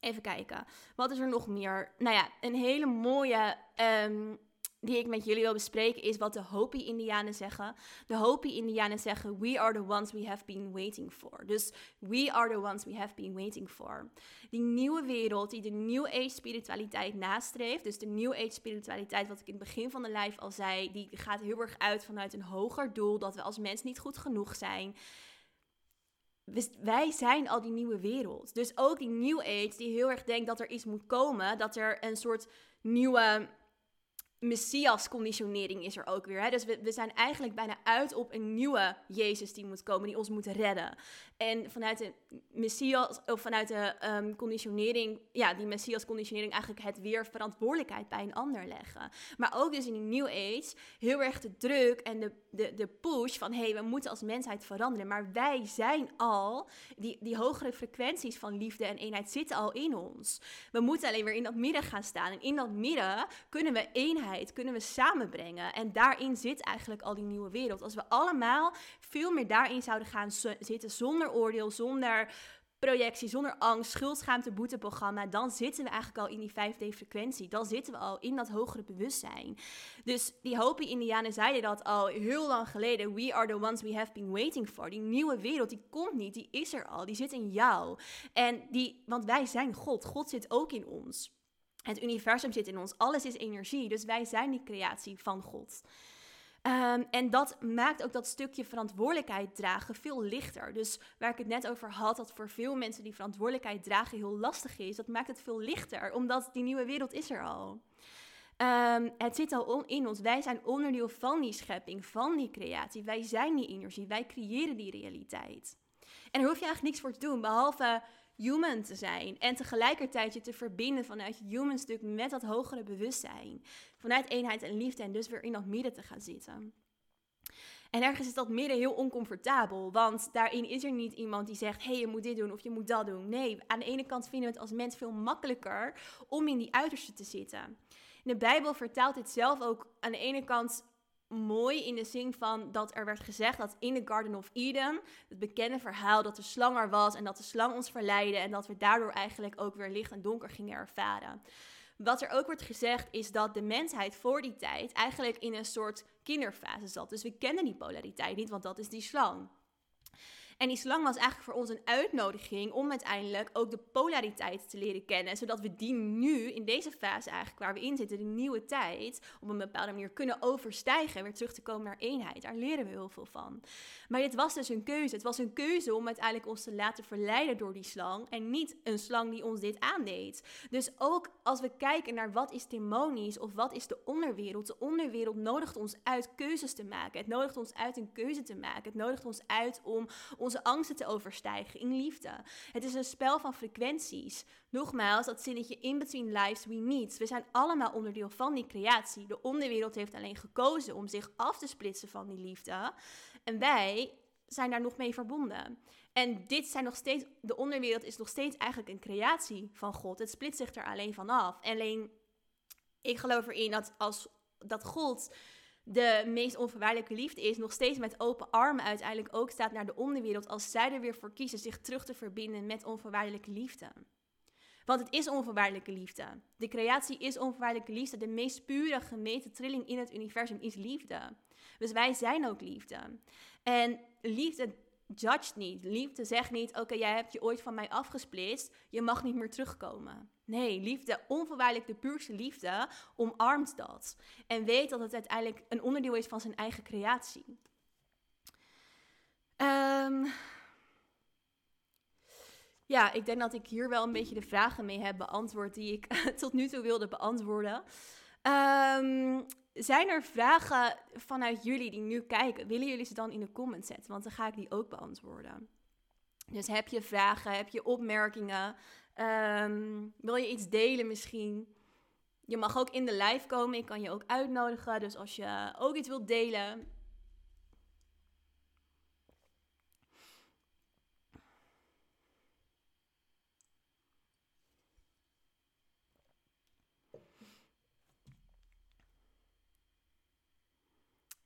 even kijken. Wat is er nog meer? Nou ja, een hele mooie um, die ik met jullie wil bespreken is wat de Hopi-Indianen zeggen. De Hopi-Indianen zeggen: We are the ones we have been waiting for. Dus we are the ones we have been waiting for. Die nieuwe wereld die de New Age spiritualiteit nastreeft. Dus de New Age spiritualiteit, wat ik in het begin van de live al zei, die gaat heel erg uit vanuit een hoger doel. Dat we als mens niet goed genoeg zijn. Wij zijn al die nieuwe wereld. Dus ook die New Age die heel erg denkt dat er iets moet komen. Dat er een soort nieuwe Messias-conditionering is er ook weer. Hè? Dus we, zijn eigenlijk bijna uit op een nieuwe Jezus die moet komen, die ons moet redden. En vanuit de Messias, of vanuit de um, conditionering, ja, die Messias-conditionering eigenlijk het weer verantwoordelijkheid bij een ander leggen. Maar ook dus in die New Age heel erg de druk en de, de, de push van, hé, hey, we moeten als mensheid veranderen. Maar wij zijn al, die, die hogere frequenties van liefde en eenheid zitten al in ons. We moeten alleen weer in dat midden gaan staan. En in dat midden kunnen we eenheid kunnen we samenbrengen. En daarin zit eigenlijk al die nieuwe wereld. Als we allemaal veel meer daarin zouden gaan zitten zonder oordeel, zonder projectie, zonder angst, schuldschaamte, boeteprogramma, dan zitten we eigenlijk al in die 5D-frequentie. Dan zitten we al in dat hogere bewustzijn. Dus die Hopi-Indianen zeiden dat al heel lang geleden. We are the ones we have been waiting for. Die nieuwe wereld, die komt niet, die is er al, die zit in jou. En die, want wij zijn God. God zit ook in ons. Het universum zit in ons, alles is energie, dus wij zijn die creatie van God. Um, en dat maakt ook dat stukje verantwoordelijkheid dragen veel lichter. Dus waar ik het net over had, dat voor veel mensen die verantwoordelijkheid dragen heel lastig is, dat maakt het veel lichter, omdat die nieuwe wereld is er al. Ehm, het zit al in ons. Wij zijn onderdeel van die schepping, van die creatie. Wij zijn die energie. Wij creëren die realiteit. En daar hoef je eigenlijk niks voor te doen, behalve human te zijn. En tegelijkertijd je te verbinden vanuit je human stuk met dat hogere bewustzijn. Vanuit eenheid en liefde en dus weer in dat midden te gaan zitten. En ergens is dat midden heel oncomfortabel, want daarin is er niet iemand die zegt: hé, hey, je moet dit doen of je moet dat doen. Nee, aan de ene kant vinden we het als mens veel makkelijker om in die uiterste te zitten. De Bijbel vertaalt dit zelf ook aan de ene kant mooi in de zin van dat er werd gezegd dat in de Garden of Eden, het bekende verhaal dat de slang er was en dat de slang ons verleidde en dat we daardoor eigenlijk ook weer licht en donker gingen ervaren. Wat er ook wordt gezegd is dat de mensheid voor die tijd eigenlijk in een soort kinderfase zat. Dus we kennen die polariteit niet, want dat is die slang. En die slang was eigenlijk voor ons een uitnodiging om uiteindelijk ook de polariteit te leren kennen. Zodat we die nu, in deze fase eigenlijk waar we in zitten, de nieuwe tijd, op een bepaalde manier kunnen overstijgen. En weer terug te komen naar eenheid. Daar leren we heel veel van. Maar dit was dus een keuze. Het was een keuze om uiteindelijk ons te laten verleiden door die slang. En niet een slang die ons dit aandeed. Dus ook als we kijken naar wat is demonisch of wat is de onderwereld. De onderwereld nodigt ons uit keuzes te maken. Het nodigt ons uit een keuze te maken. Het nodigt ons uit om onze angsten te overstijgen in liefde. Het is een spel van frequenties. Nogmaals, dat zinnetje in between lives we meet. We zijn allemaal onderdeel van die creatie. De onderwereld heeft alleen gekozen om zich af te splitsen van die liefde. En wij zijn daar nog mee verbonden. En dit zijn nog steeds, de onderwereld is nog steeds eigenlijk een creatie van God. Het splitst zich er alleen van af. Alleen, ik geloof erin dat als dat God de meest onvoorwaardelijke liefde is, nog steeds met open armen uiteindelijk ook staat naar de onderwereld als zij er weer voor kiezen zich terug te verbinden met onvoorwaardelijke liefde. Want het is onvoorwaardelijke liefde. De creatie is onvoorwaardelijke liefde. De meest pure gemeten trilling in het universum is liefde. Dus wij zijn ook liefde. En liefde judge niet. Liefde zegt niet: Oké, jij hebt je ooit van mij afgesplitst. Je mag niet meer terugkomen. Nee, liefde, onvoorwaardelijk de puurste liefde, omarmt dat. En weet dat het uiteindelijk een onderdeel is van zijn eigen creatie. Um, ja, ik denk dat ik hier wel een beetje de vragen mee heb beantwoord die ik tot nu toe wilde beantwoorden. Um, zijn er vragen vanuit jullie die nu kijken? Willen jullie ze dan in de comments zetten? Want dan ga ik die ook beantwoorden. Dus heb je vragen, heb je opmerkingen? Um, wil je iets delen misschien? Je mag ook in de live komen. Ik kan je ook uitnodigen. Dus als je ook iets wilt delen,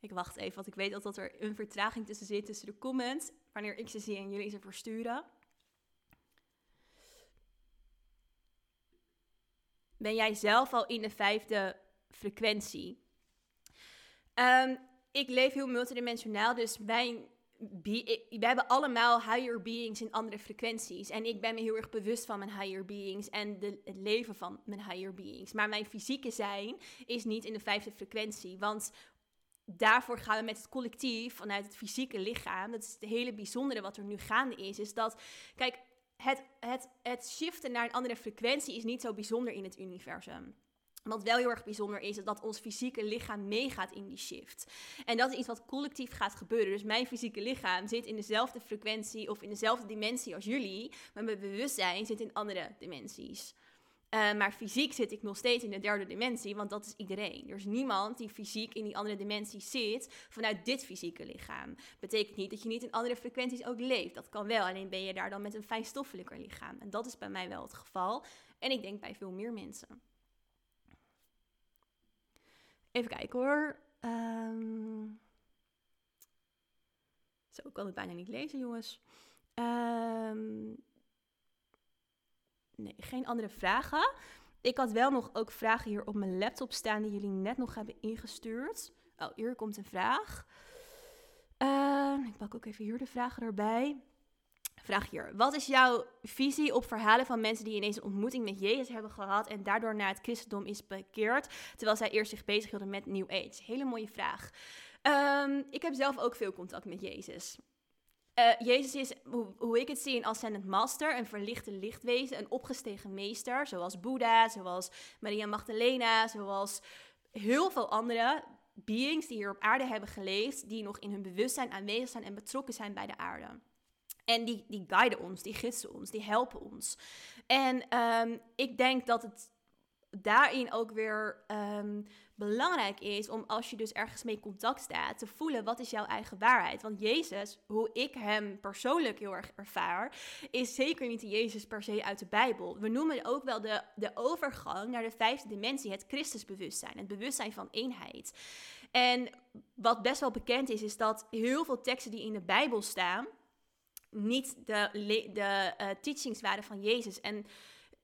Ik wacht even, want ik weet dat er een vertraging tussen zit tussen de comments, wanneer ik ze zie en jullie ze versturen. Ben jij zelf al in de vijfde frequentie? Um, ik leef heel multidimensionaal, dus mijn we hebben allemaal higher beings in andere frequenties. En ik ben me heel erg bewust van mijn higher beings en de, het leven van mijn higher beings. Maar mijn fysieke zijn is niet in de vijfde frequentie. Want daarvoor gaan we met het collectief vanuit het fysieke lichaam. Dat is het hele bijzondere wat er nu gaande is. Is dat, kijk, het, het, het shiften naar een andere frequentie is niet zo bijzonder in het universum. Wat wel heel erg bijzonder is, is dat ons fysieke lichaam meegaat in die shift. En dat is iets wat collectief gaat gebeuren. Dus mijn fysieke lichaam zit in dezelfde frequentie of in dezelfde dimensie als jullie, maar mijn bewustzijn zit in andere dimensies. Uh, maar fysiek zit ik nog steeds in de derde dimensie, want dat is iedereen. Er is niemand die fysiek in die andere dimensie zit vanuit dit fysieke lichaam. Betekent niet dat je niet in andere frequenties ook leeft. Dat kan wel, alleen ben je daar dan met een fijnstoffelijker lichaam. En dat is bij mij wel het geval. En ik denk bij veel meer mensen. Even kijken hoor. Um... Zo, ik kan het bijna niet lezen, jongens. Um... Nee, geen andere vragen. Ik had wel nog ook vragen hier op mijn laptop staan die jullie net nog hebben ingestuurd. Oh, hier komt een vraag. Uh, ik pak ook even hier de vragen erbij. Vraag hier. Wat is jouw visie op verhalen van mensen die ineens een ontmoeting met Jezus hebben gehad en daardoor naar het christendom is bekeerd, terwijl zij eerst zich bezighielden met New Age? Hele mooie vraag. Um, ik heb zelf ook veel contact met Jezus. Uh, Jezus is, hoe, ik het zie, een ascendant master, een verlichte lichtwezen, een opgestegen meester, zoals Boeddha, zoals Maria Magdalena, zoals heel veel andere beings die hier op aarde hebben geleefd, die nog in hun bewustzijn aanwezig zijn en betrokken zijn bij de aarde. En die, die guiden ons, die gidsen ons, die helpen ons. En um, ik denk dat het daarin ook weer um, belangrijk is om als je dus ergens mee contact staat, te voelen wat is jouw eigen waarheid. Want Jezus, hoe ik hem persoonlijk heel erg ervaar, is zeker niet de Jezus per se uit de Bijbel. We noemen ook wel de, de overgang naar de vijfde dimensie, het Christusbewustzijn, het bewustzijn van eenheid. En wat best wel bekend is, is dat heel veel teksten die in de Bijbel staan, niet de, de uh, teachings waren van Jezus. En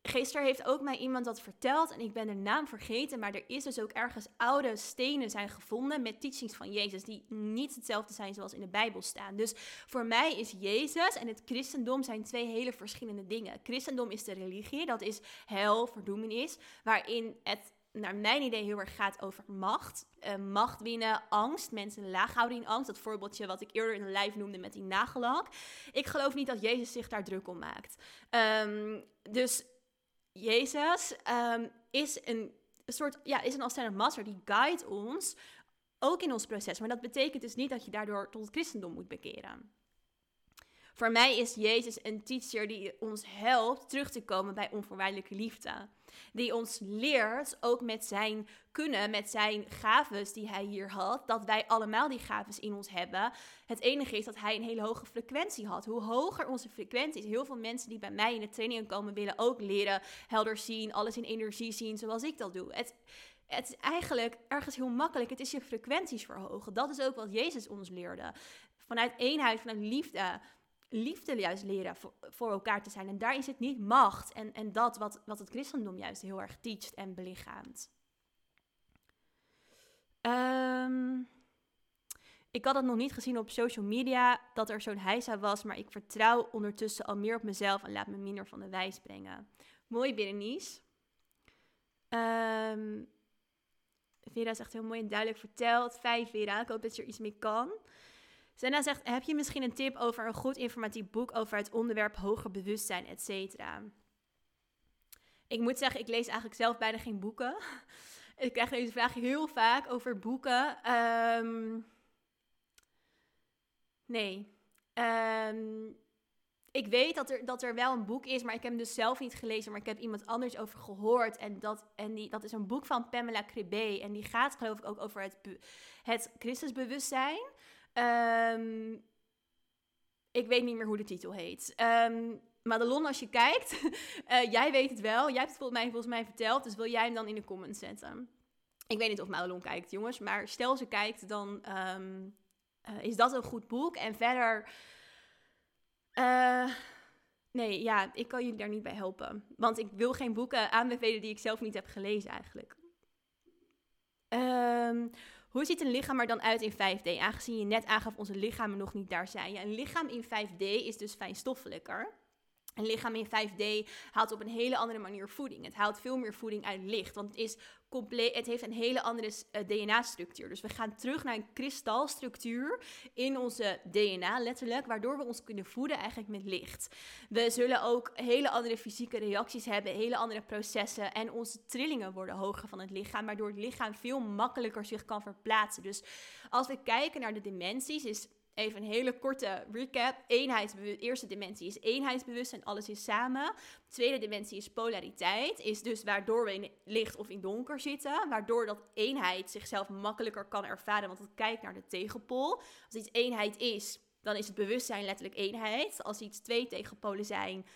Gisteren heeft ook mij iemand dat verteld en ik ben de naam vergeten, maar er is dus ook ergens oude stenen zijn gevonden met teachings van Jezus die niet hetzelfde zijn zoals in de Bijbel staan. Dus voor mij is Jezus en het christendom zijn twee hele verschillende dingen. Christendom is de religie, dat is hel, verdoemenis, waarin het naar mijn idee heel erg gaat over macht. Uh, macht winnen, angst, mensen laag houden in angst. Dat voorbeeldje wat ik eerder in een live noemde met die nagellak. Ik geloof niet dat Jezus zich daar druk om maakt. Um, dus Jezus um, is een, soort, ja, is een master die guide ons, ook in ons proces. Maar dat betekent dus niet dat je daardoor tot het christendom moet bekeren. Voor mij is Jezus een teacher die ons helpt terug te komen bij onvoorwaardelijke liefde. Die ons leert, ook met zijn kunnen, met zijn gaves die hij hier had, dat wij allemaal die gaves in ons hebben. Het enige is dat hij een hele hoge frequentie had. Hoe hoger onze frequentie is, heel veel mensen die bij mij in de training komen willen ook leren helder zien, alles in energie zien, zoals ik dat doe. Het, het is eigenlijk ergens heel makkelijk. Het is je frequenties verhogen. Dat is ook wat Jezus ons leerde. Vanuit eenheid, vanuit liefde, liefde juist leren voor, elkaar te zijn. En daarin zit niet macht en, en dat wat, wat het christendom juist heel erg teacht en belichaamt. Um, ik had het nog niet gezien op social media dat er zo'n heisa was, maar ik vertrouw ondertussen al meer op mezelf en laat me minder van de wijs brengen. Mooi, Berenice. Um, Vera zegt heel mooi en duidelijk verteld. Vijf, Vera. Ik hoop dat je er iets mee kan. Senna zegt, heb je misschien een tip over een goed informatief boek over het onderwerp hoger bewustzijn, et cetera? Ik moet zeggen, ik lees eigenlijk zelf bijna geen boeken. Ik krijg deze vraag heel vaak over boeken. Um, nee. Um, ik weet dat er, dat er wel een boek is, maar ik heb hem dus zelf niet gelezen. Maar ik heb iemand anders over gehoord. En dat, en die, dat is een boek van Pamela Cribé. En die gaat geloof ik ook over het, het Christusbewustzijn. Um, ik weet niet meer hoe de titel heet. Um, Madelon, als je kijkt, uh, jij weet het wel. Jij hebt het volgens mij, volgens mij verteld, dus wil jij hem dan in de comments zetten? Ik weet niet of Madelon kijkt, jongens, maar stel ze kijkt, dan um, uh, is dat een goed boek. En verder, uh, nee, ja, ik kan jullie daar niet bij helpen. Want ik wil geen boeken aanbevelen die ik zelf niet heb gelezen eigenlijk. Um, hoe ziet een lichaam er dan uit in 5D? Aangezien je net aangaf onze lichamen nog niet daar zijn. Ja, een lichaam in 5D is dus fijnstoffelijker. Een lichaam in 5D haalt op een hele andere manier voeding. Het haalt veel meer voeding uit licht, want het, is compleet, het heeft een hele andere eh, DNA-structuur. Dus we gaan terug naar een kristalstructuur in onze DNA, letterlijk, waardoor we ons kunnen voeden eigenlijk met licht. We zullen ook hele andere fysieke reacties hebben, hele andere processen en onze trillingen worden hoger van het lichaam, waardoor het lichaam veel makkelijker zich kan verplaatsen. Dus als we kijken naar de dimensies, is Even een hele korte recap. Eenheidsbewust, eerste dimensie is eenheidsbewustzijn, alles is samen. Tweede dimensie is polariteit, is dus waardoor we in licht of in donker zitten. Waardoor dat eenheid zichzelf makkelijker kan ervaren, want het kijkt naar de tegenpol. Als iets eenheid is, dan is het bewustzijn letterlijk eenheid. Als iets twee tegenpolen zijn,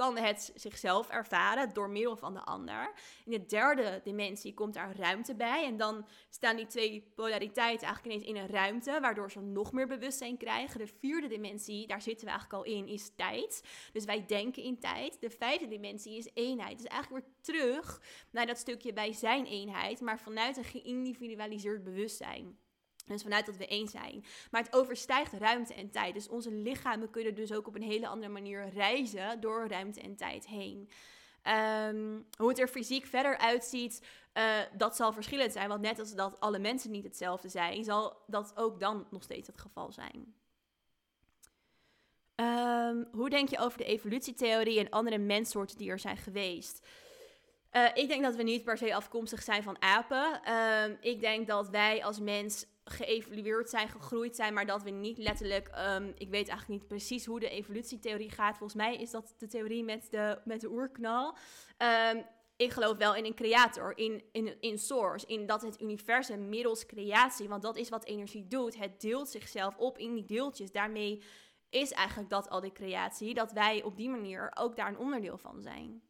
kan het zichzelf ervaren door middel van de ander. In de derde dimensie komt daar ruimte bij. En dan staan die twee polariteiten eigenlijk ineens in een ruimte, waardoor ze nog meer bewustzijn krijgen. De vierde dimensie, daar zitten we eigenlijk al in, is tijd. Dus wij denken in tijd. De vijfde dimensie is eenheid. Dus eigenlijk weer terug naar dat stukje bij zijn eenheid, maar vanuit een geïndividualiseerd bewustzijn. Dus vanuit dat we één zijn. Maar het overstijgt ruimte en tijd. Dus onze lichamen kunnen dus ook op een hele andere manier reizen door ruimte en tijd heen. Um, hoe het er fysiek verder uitziet, uh, dat zal verschillend zijn. Want net als dat alle mensen niet hetzelfde zijn, zal dat ook dan nog steeds het geval zijn. Ehm, hoe denk je over de evolutietheorie en andere menssoorten die er zijn geweest? Uh, ik denk dat we niet per se afkomstig zijn van apen. Uh, ik denk dat wij als mens geëvolueerd zijn, gegroeid zijn, maar dat we niet letterlijk. Um, ik weet eigenlijk niet precies hoe de evolutietheorie gaat. Volgens mij is dat de theorie met de, met de oerknal. Um, ik geloof wel in een creator, in, in, in source, in dat het universum middels creatie, want dat is wat energie doet. Het deelt zichzelf op in die deeltjes. Daarmee is eigenlijk dat al de creatie, dat wij op die manier ook daar een onderdeel van zijn.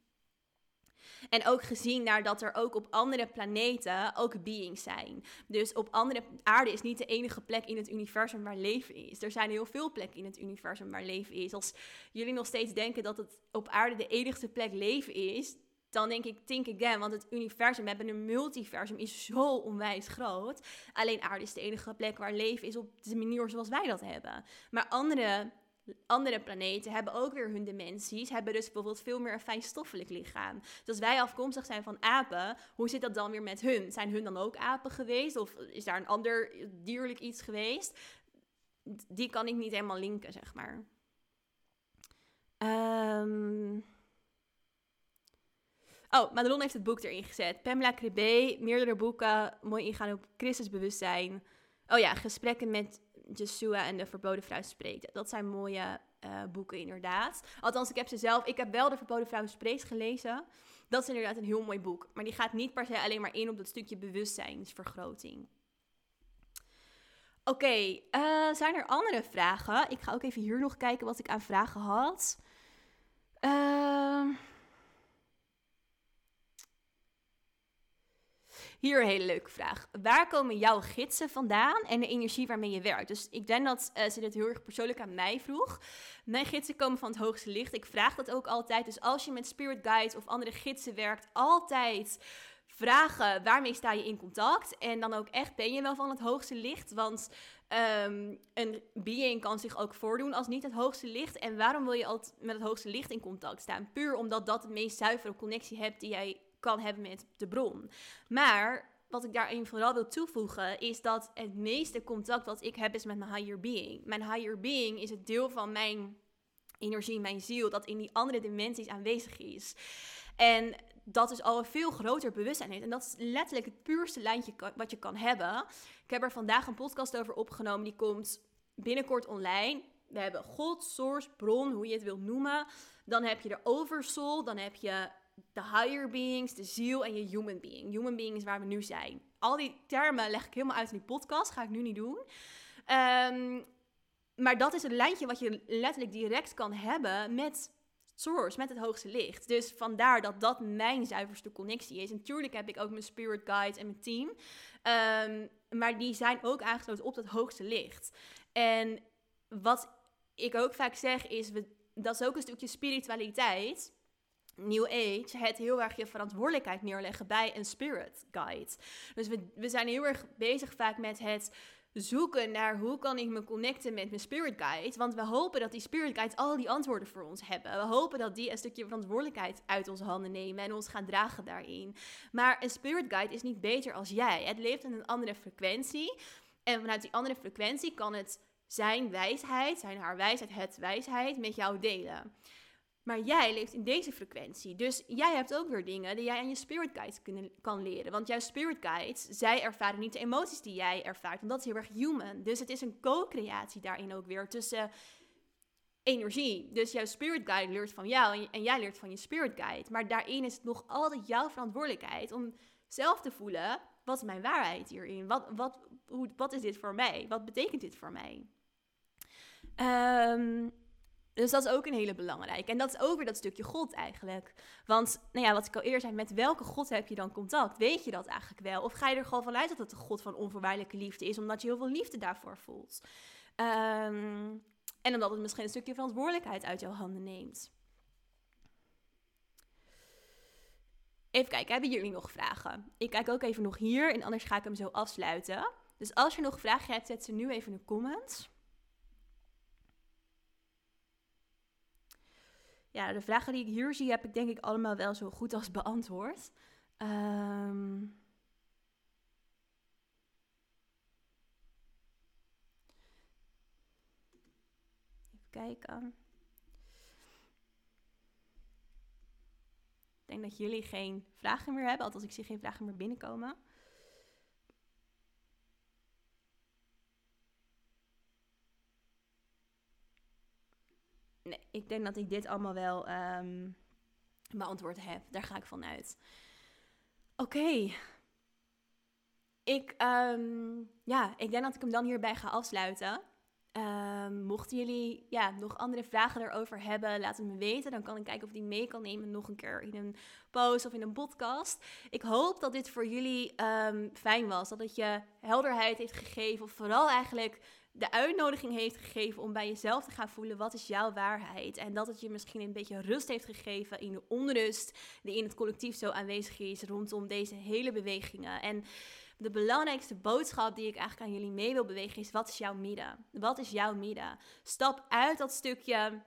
En ook gezien naar dat er ook op andere planeten ook beings zijn. Dus op andere aarde is niet de enige plek in het universum waar leven is. Er zijn heel veel plekken in het universum waar leven is. Als jullie nog steeds denken dat het op aarde de enige plek leven is, dan denk ik, think again. Want het universum, we hebben een multiversum, is zo onwijs groot. Alleen aarde is de enige plek waar leven is op de manier zoals wij dat hebben. Maar andere andere planeten hebben ook weer hun dimensies, hebben dus bijvoorbeeld veel meer een fijnstoffelijk lichaam. Dus als wij afkomstig zijn van apen, hoe zit dat dan weer met hun? Zijn hun dan ook apen geweest? Of is daar een ander dierlijk iets geweest? Die kan ik niet helemaal linken, zeg maar. Um... Oh, Madelon heeft het boek erin gezet. Pamela Cribé, meerdere boeken, mooi ingaan op Christusbewustzijn. Oh ja, gesprekken met Jesua en de verboden vrouw spreekt. Dat zijn mooie uh, boeken inderdaad. Althans, ik heb ze zelf. Ik heb wel de verboden vrouw spreekt gelezen. Dat is inderdaad een heel mooi boek. Maar die gaat niet per se alleen maar in op dat stukje bewustzijnsvergroting. Oké, uh, zijn er andere vragen? Ik ga ook even hier nog kijken wat ik aan vragen had. Uh, Hier een hele leuke vraag. Waar komen jouw gidsen vandaan en de energie waarmee je werkt? Dus ik denk dat uh, ze dit heel erg persoonlijk aan mij vroeg. Mijn gidsen komen van het hoogste licht. Ik vraag dat ook altijd. Dus als je met spirit guides of andere gidsen werkt, altijd vragen waarmee sta je in contact. En dan ook echt ben je wel van het hoogste licht. Want um, een being kan zich ook voordoen als niet het hoogste licht. En waarom wil je altijd met het hoogste licht in contact staan? Puur omdat dat de meest zuivere connectie hebt die jij kan hebben met de bron. Maar wat ik daarin vooral wil toevoegen, is dat het meeste contact wat ik heb is met mijn higher being. Mijn higher being is het deel van mijn energie, mijn ziel, dat in die andere dimensies aanwezig is. En dat is al een veel groter bewustzijn heeft. En dat is letterlijk het puurste lijntje wat je kan hebben. Ik heb er vandaag een podcast over opgenomen, die komt binnenkort online. We hebben God, source, bron, hoe je het wilt noemen. Dan heb je de oversoul, dan heb je de higher beings, de ziel en je human being. Human being is waar we nu zijn. Al die termen leg ik helemaal uit in die podcast, ga ik nu niet doen. Um, maar dat is een lijntje wat je letterlijk direct kan hebben met source, met het hoogste licht. Dus vandaar dat dat mijn zuiverste connectie is. En natuurlijk heb ik ook mijn spirit guides en mijn team. Um, maar die zijn ook aangesloten op dat hoogste licht. En wat ik ook vaak zeg is, dat is ook een stukje spiritualiteit New Age het heel erg je verantwoordelijkheid neerleggen bij een spirit guide. Dus we, we zijn heel erg bezig vaak met het zoeken naar hoe kan ik me connecten met mijn spirit guide. Want we hopen dat die spirit guides al die antwoorden voor ons hebben. We hopen dat die een stukje verantwoordelijkheid uit onze handen nemen en ons gaan dragen daarin. Maar een spirit guide is niet beter als jij. Het leeft in een andere frequentie. En vanuit die andere frequentie kan het zijn wijsheid, zijn haar wijsheid, het wijsheid met jou delen. Maar jij leeft in deze frequentie. Dus jij hebt ook weer dingen die jij aan je spirit guides kunnen, kan leren. Want jouw spirit guides, zij ervaren niet de emoties die jij ervaart. Want dat is heel erg human. Dus het is een co-creatie daarin ook weer tussen energie. Dus jouw spirit guide leert van jou en jij leert van je spirit guide. Maar daarin is het nog altijd jouw verantwoordelijkheid om zelf te voelen... wat is mijn waarheid hierin? Wat, wat, hoe, wat is dit voor mij? Wat betekent dit voor mij? Um, dus dat is ook een hele belangrijke. En dat is ook weer dat stukje God eigenlijk. Want, nou ja, wat ik al eerder zei, met welke God heb je dan contact? Weet je dat eigenlijk wel? Of ga je er gewoon vanuit dat het de God van onvoorwaardelijke liefde is, omdat je heel veel liefde daarvoor voelt? Ehm, en omdat het misschien een stukje verantwoordelijkheid uit jouw handen neemt. Even kijken, hebben jullie nog vragen? Ik kijk ook even nog hier en anders ga ik hem zo afsluiten. Dus als je nog vragen hebt, zet ze nu even in de comments. Ja, de vragen die ik hier zie, heb ik denk ik allemaal wel zo goed als beantwoord. Um... Even kijken. Ik denk dat jullie geen vragen meer hebben. Althans, ik zie geen vragen meer binnenkomen. Nee, ik denk dat ik dit allemaal wel um, beantwoord heb. Daar ga ik van uit. Oké. Ik, um, ja, ik denk dat ik hem dan hierbij ga afsluiten. Um, mochten jullie ja, nog andere vragen erover hebben, laat het me weten. Dan kan ik kijken of die mee kan nemen nog een keer in een post of in een podcast. Ik hoop dat dit voor jullie fijn was. Dat het je helderheid heeft gegeven. Of vooral eigenlijk de uitnodiging heeft gegeven om bij jezelf te gaan voelen wat is jouw waarheid. En dat het je misschien een beetje rust heeft gegeven in de onrust die in het collectief zo aanwezig is rondom deze hele bewegingen. En de belangrijkste boodschap die ik eigenlijk aan jullie mee wil bewegen is: wat is jouw midden? Wat is jouw midden? Stap uit dat stukje.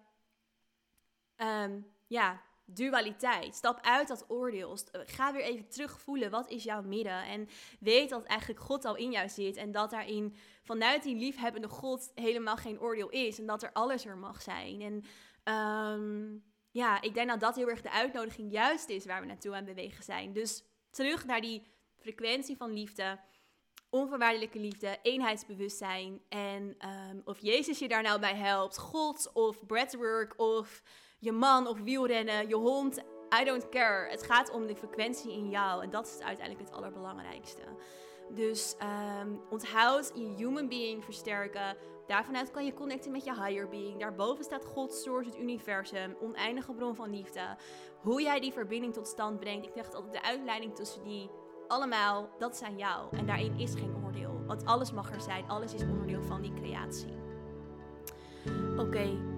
Um, ja, dualiteit. Stap uit dat oordeel. Ga weer even terug voelen wat is jouw midden. En weet dat eigenlijk God al in jou zit. En dat daarin vanuit die liefhebbende God helemaal geen oordeel is. En dat er alles er mag zijn. En um, ja, ik denk dat dat heel erg de uitnodiging juist is waar we naartoe aan bewegen zijn. Dus terug naar die frequentie van liefde. Onvoorwaardelijke liefde, eenheidsbewustzijn. En um, of Jezus je daar nou bij helpt, God of breathwork of je man of wielrennen, je hond. I don't care. Het gaat om de frequentie in jou. En dat is uiteindelijk het allerbelangrijkste. Dus um, onthoud je human being versterken. Daarvanuit kan je connecten met je higher being. Daarboven staat God, source, het universum, oneindige bron van liefde. Hoe jij die verbinding tot stand brengt. Ik dacht altijd de uitleiding tussen die allemaal, dat zijn jou. En daarin is geen oordeel. Want alles mag er zijn. Alles is onderdeel van die creatie. Oké,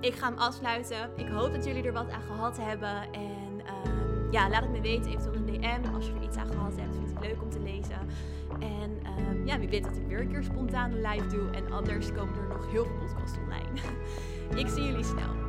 ik ga hem afsluiten. Ik hoop dat jullie er wat aan gehad hebben. En uh, ja, laat het me weten, eventueel een DM. Als je er iets aan gehad hebt, vind ik leuk om te lezen. En uh, ja, wie weet dat ik weer een keer spontaan live doe. En anders komen er nog heel veel podcasts online. ik zie jullie snel.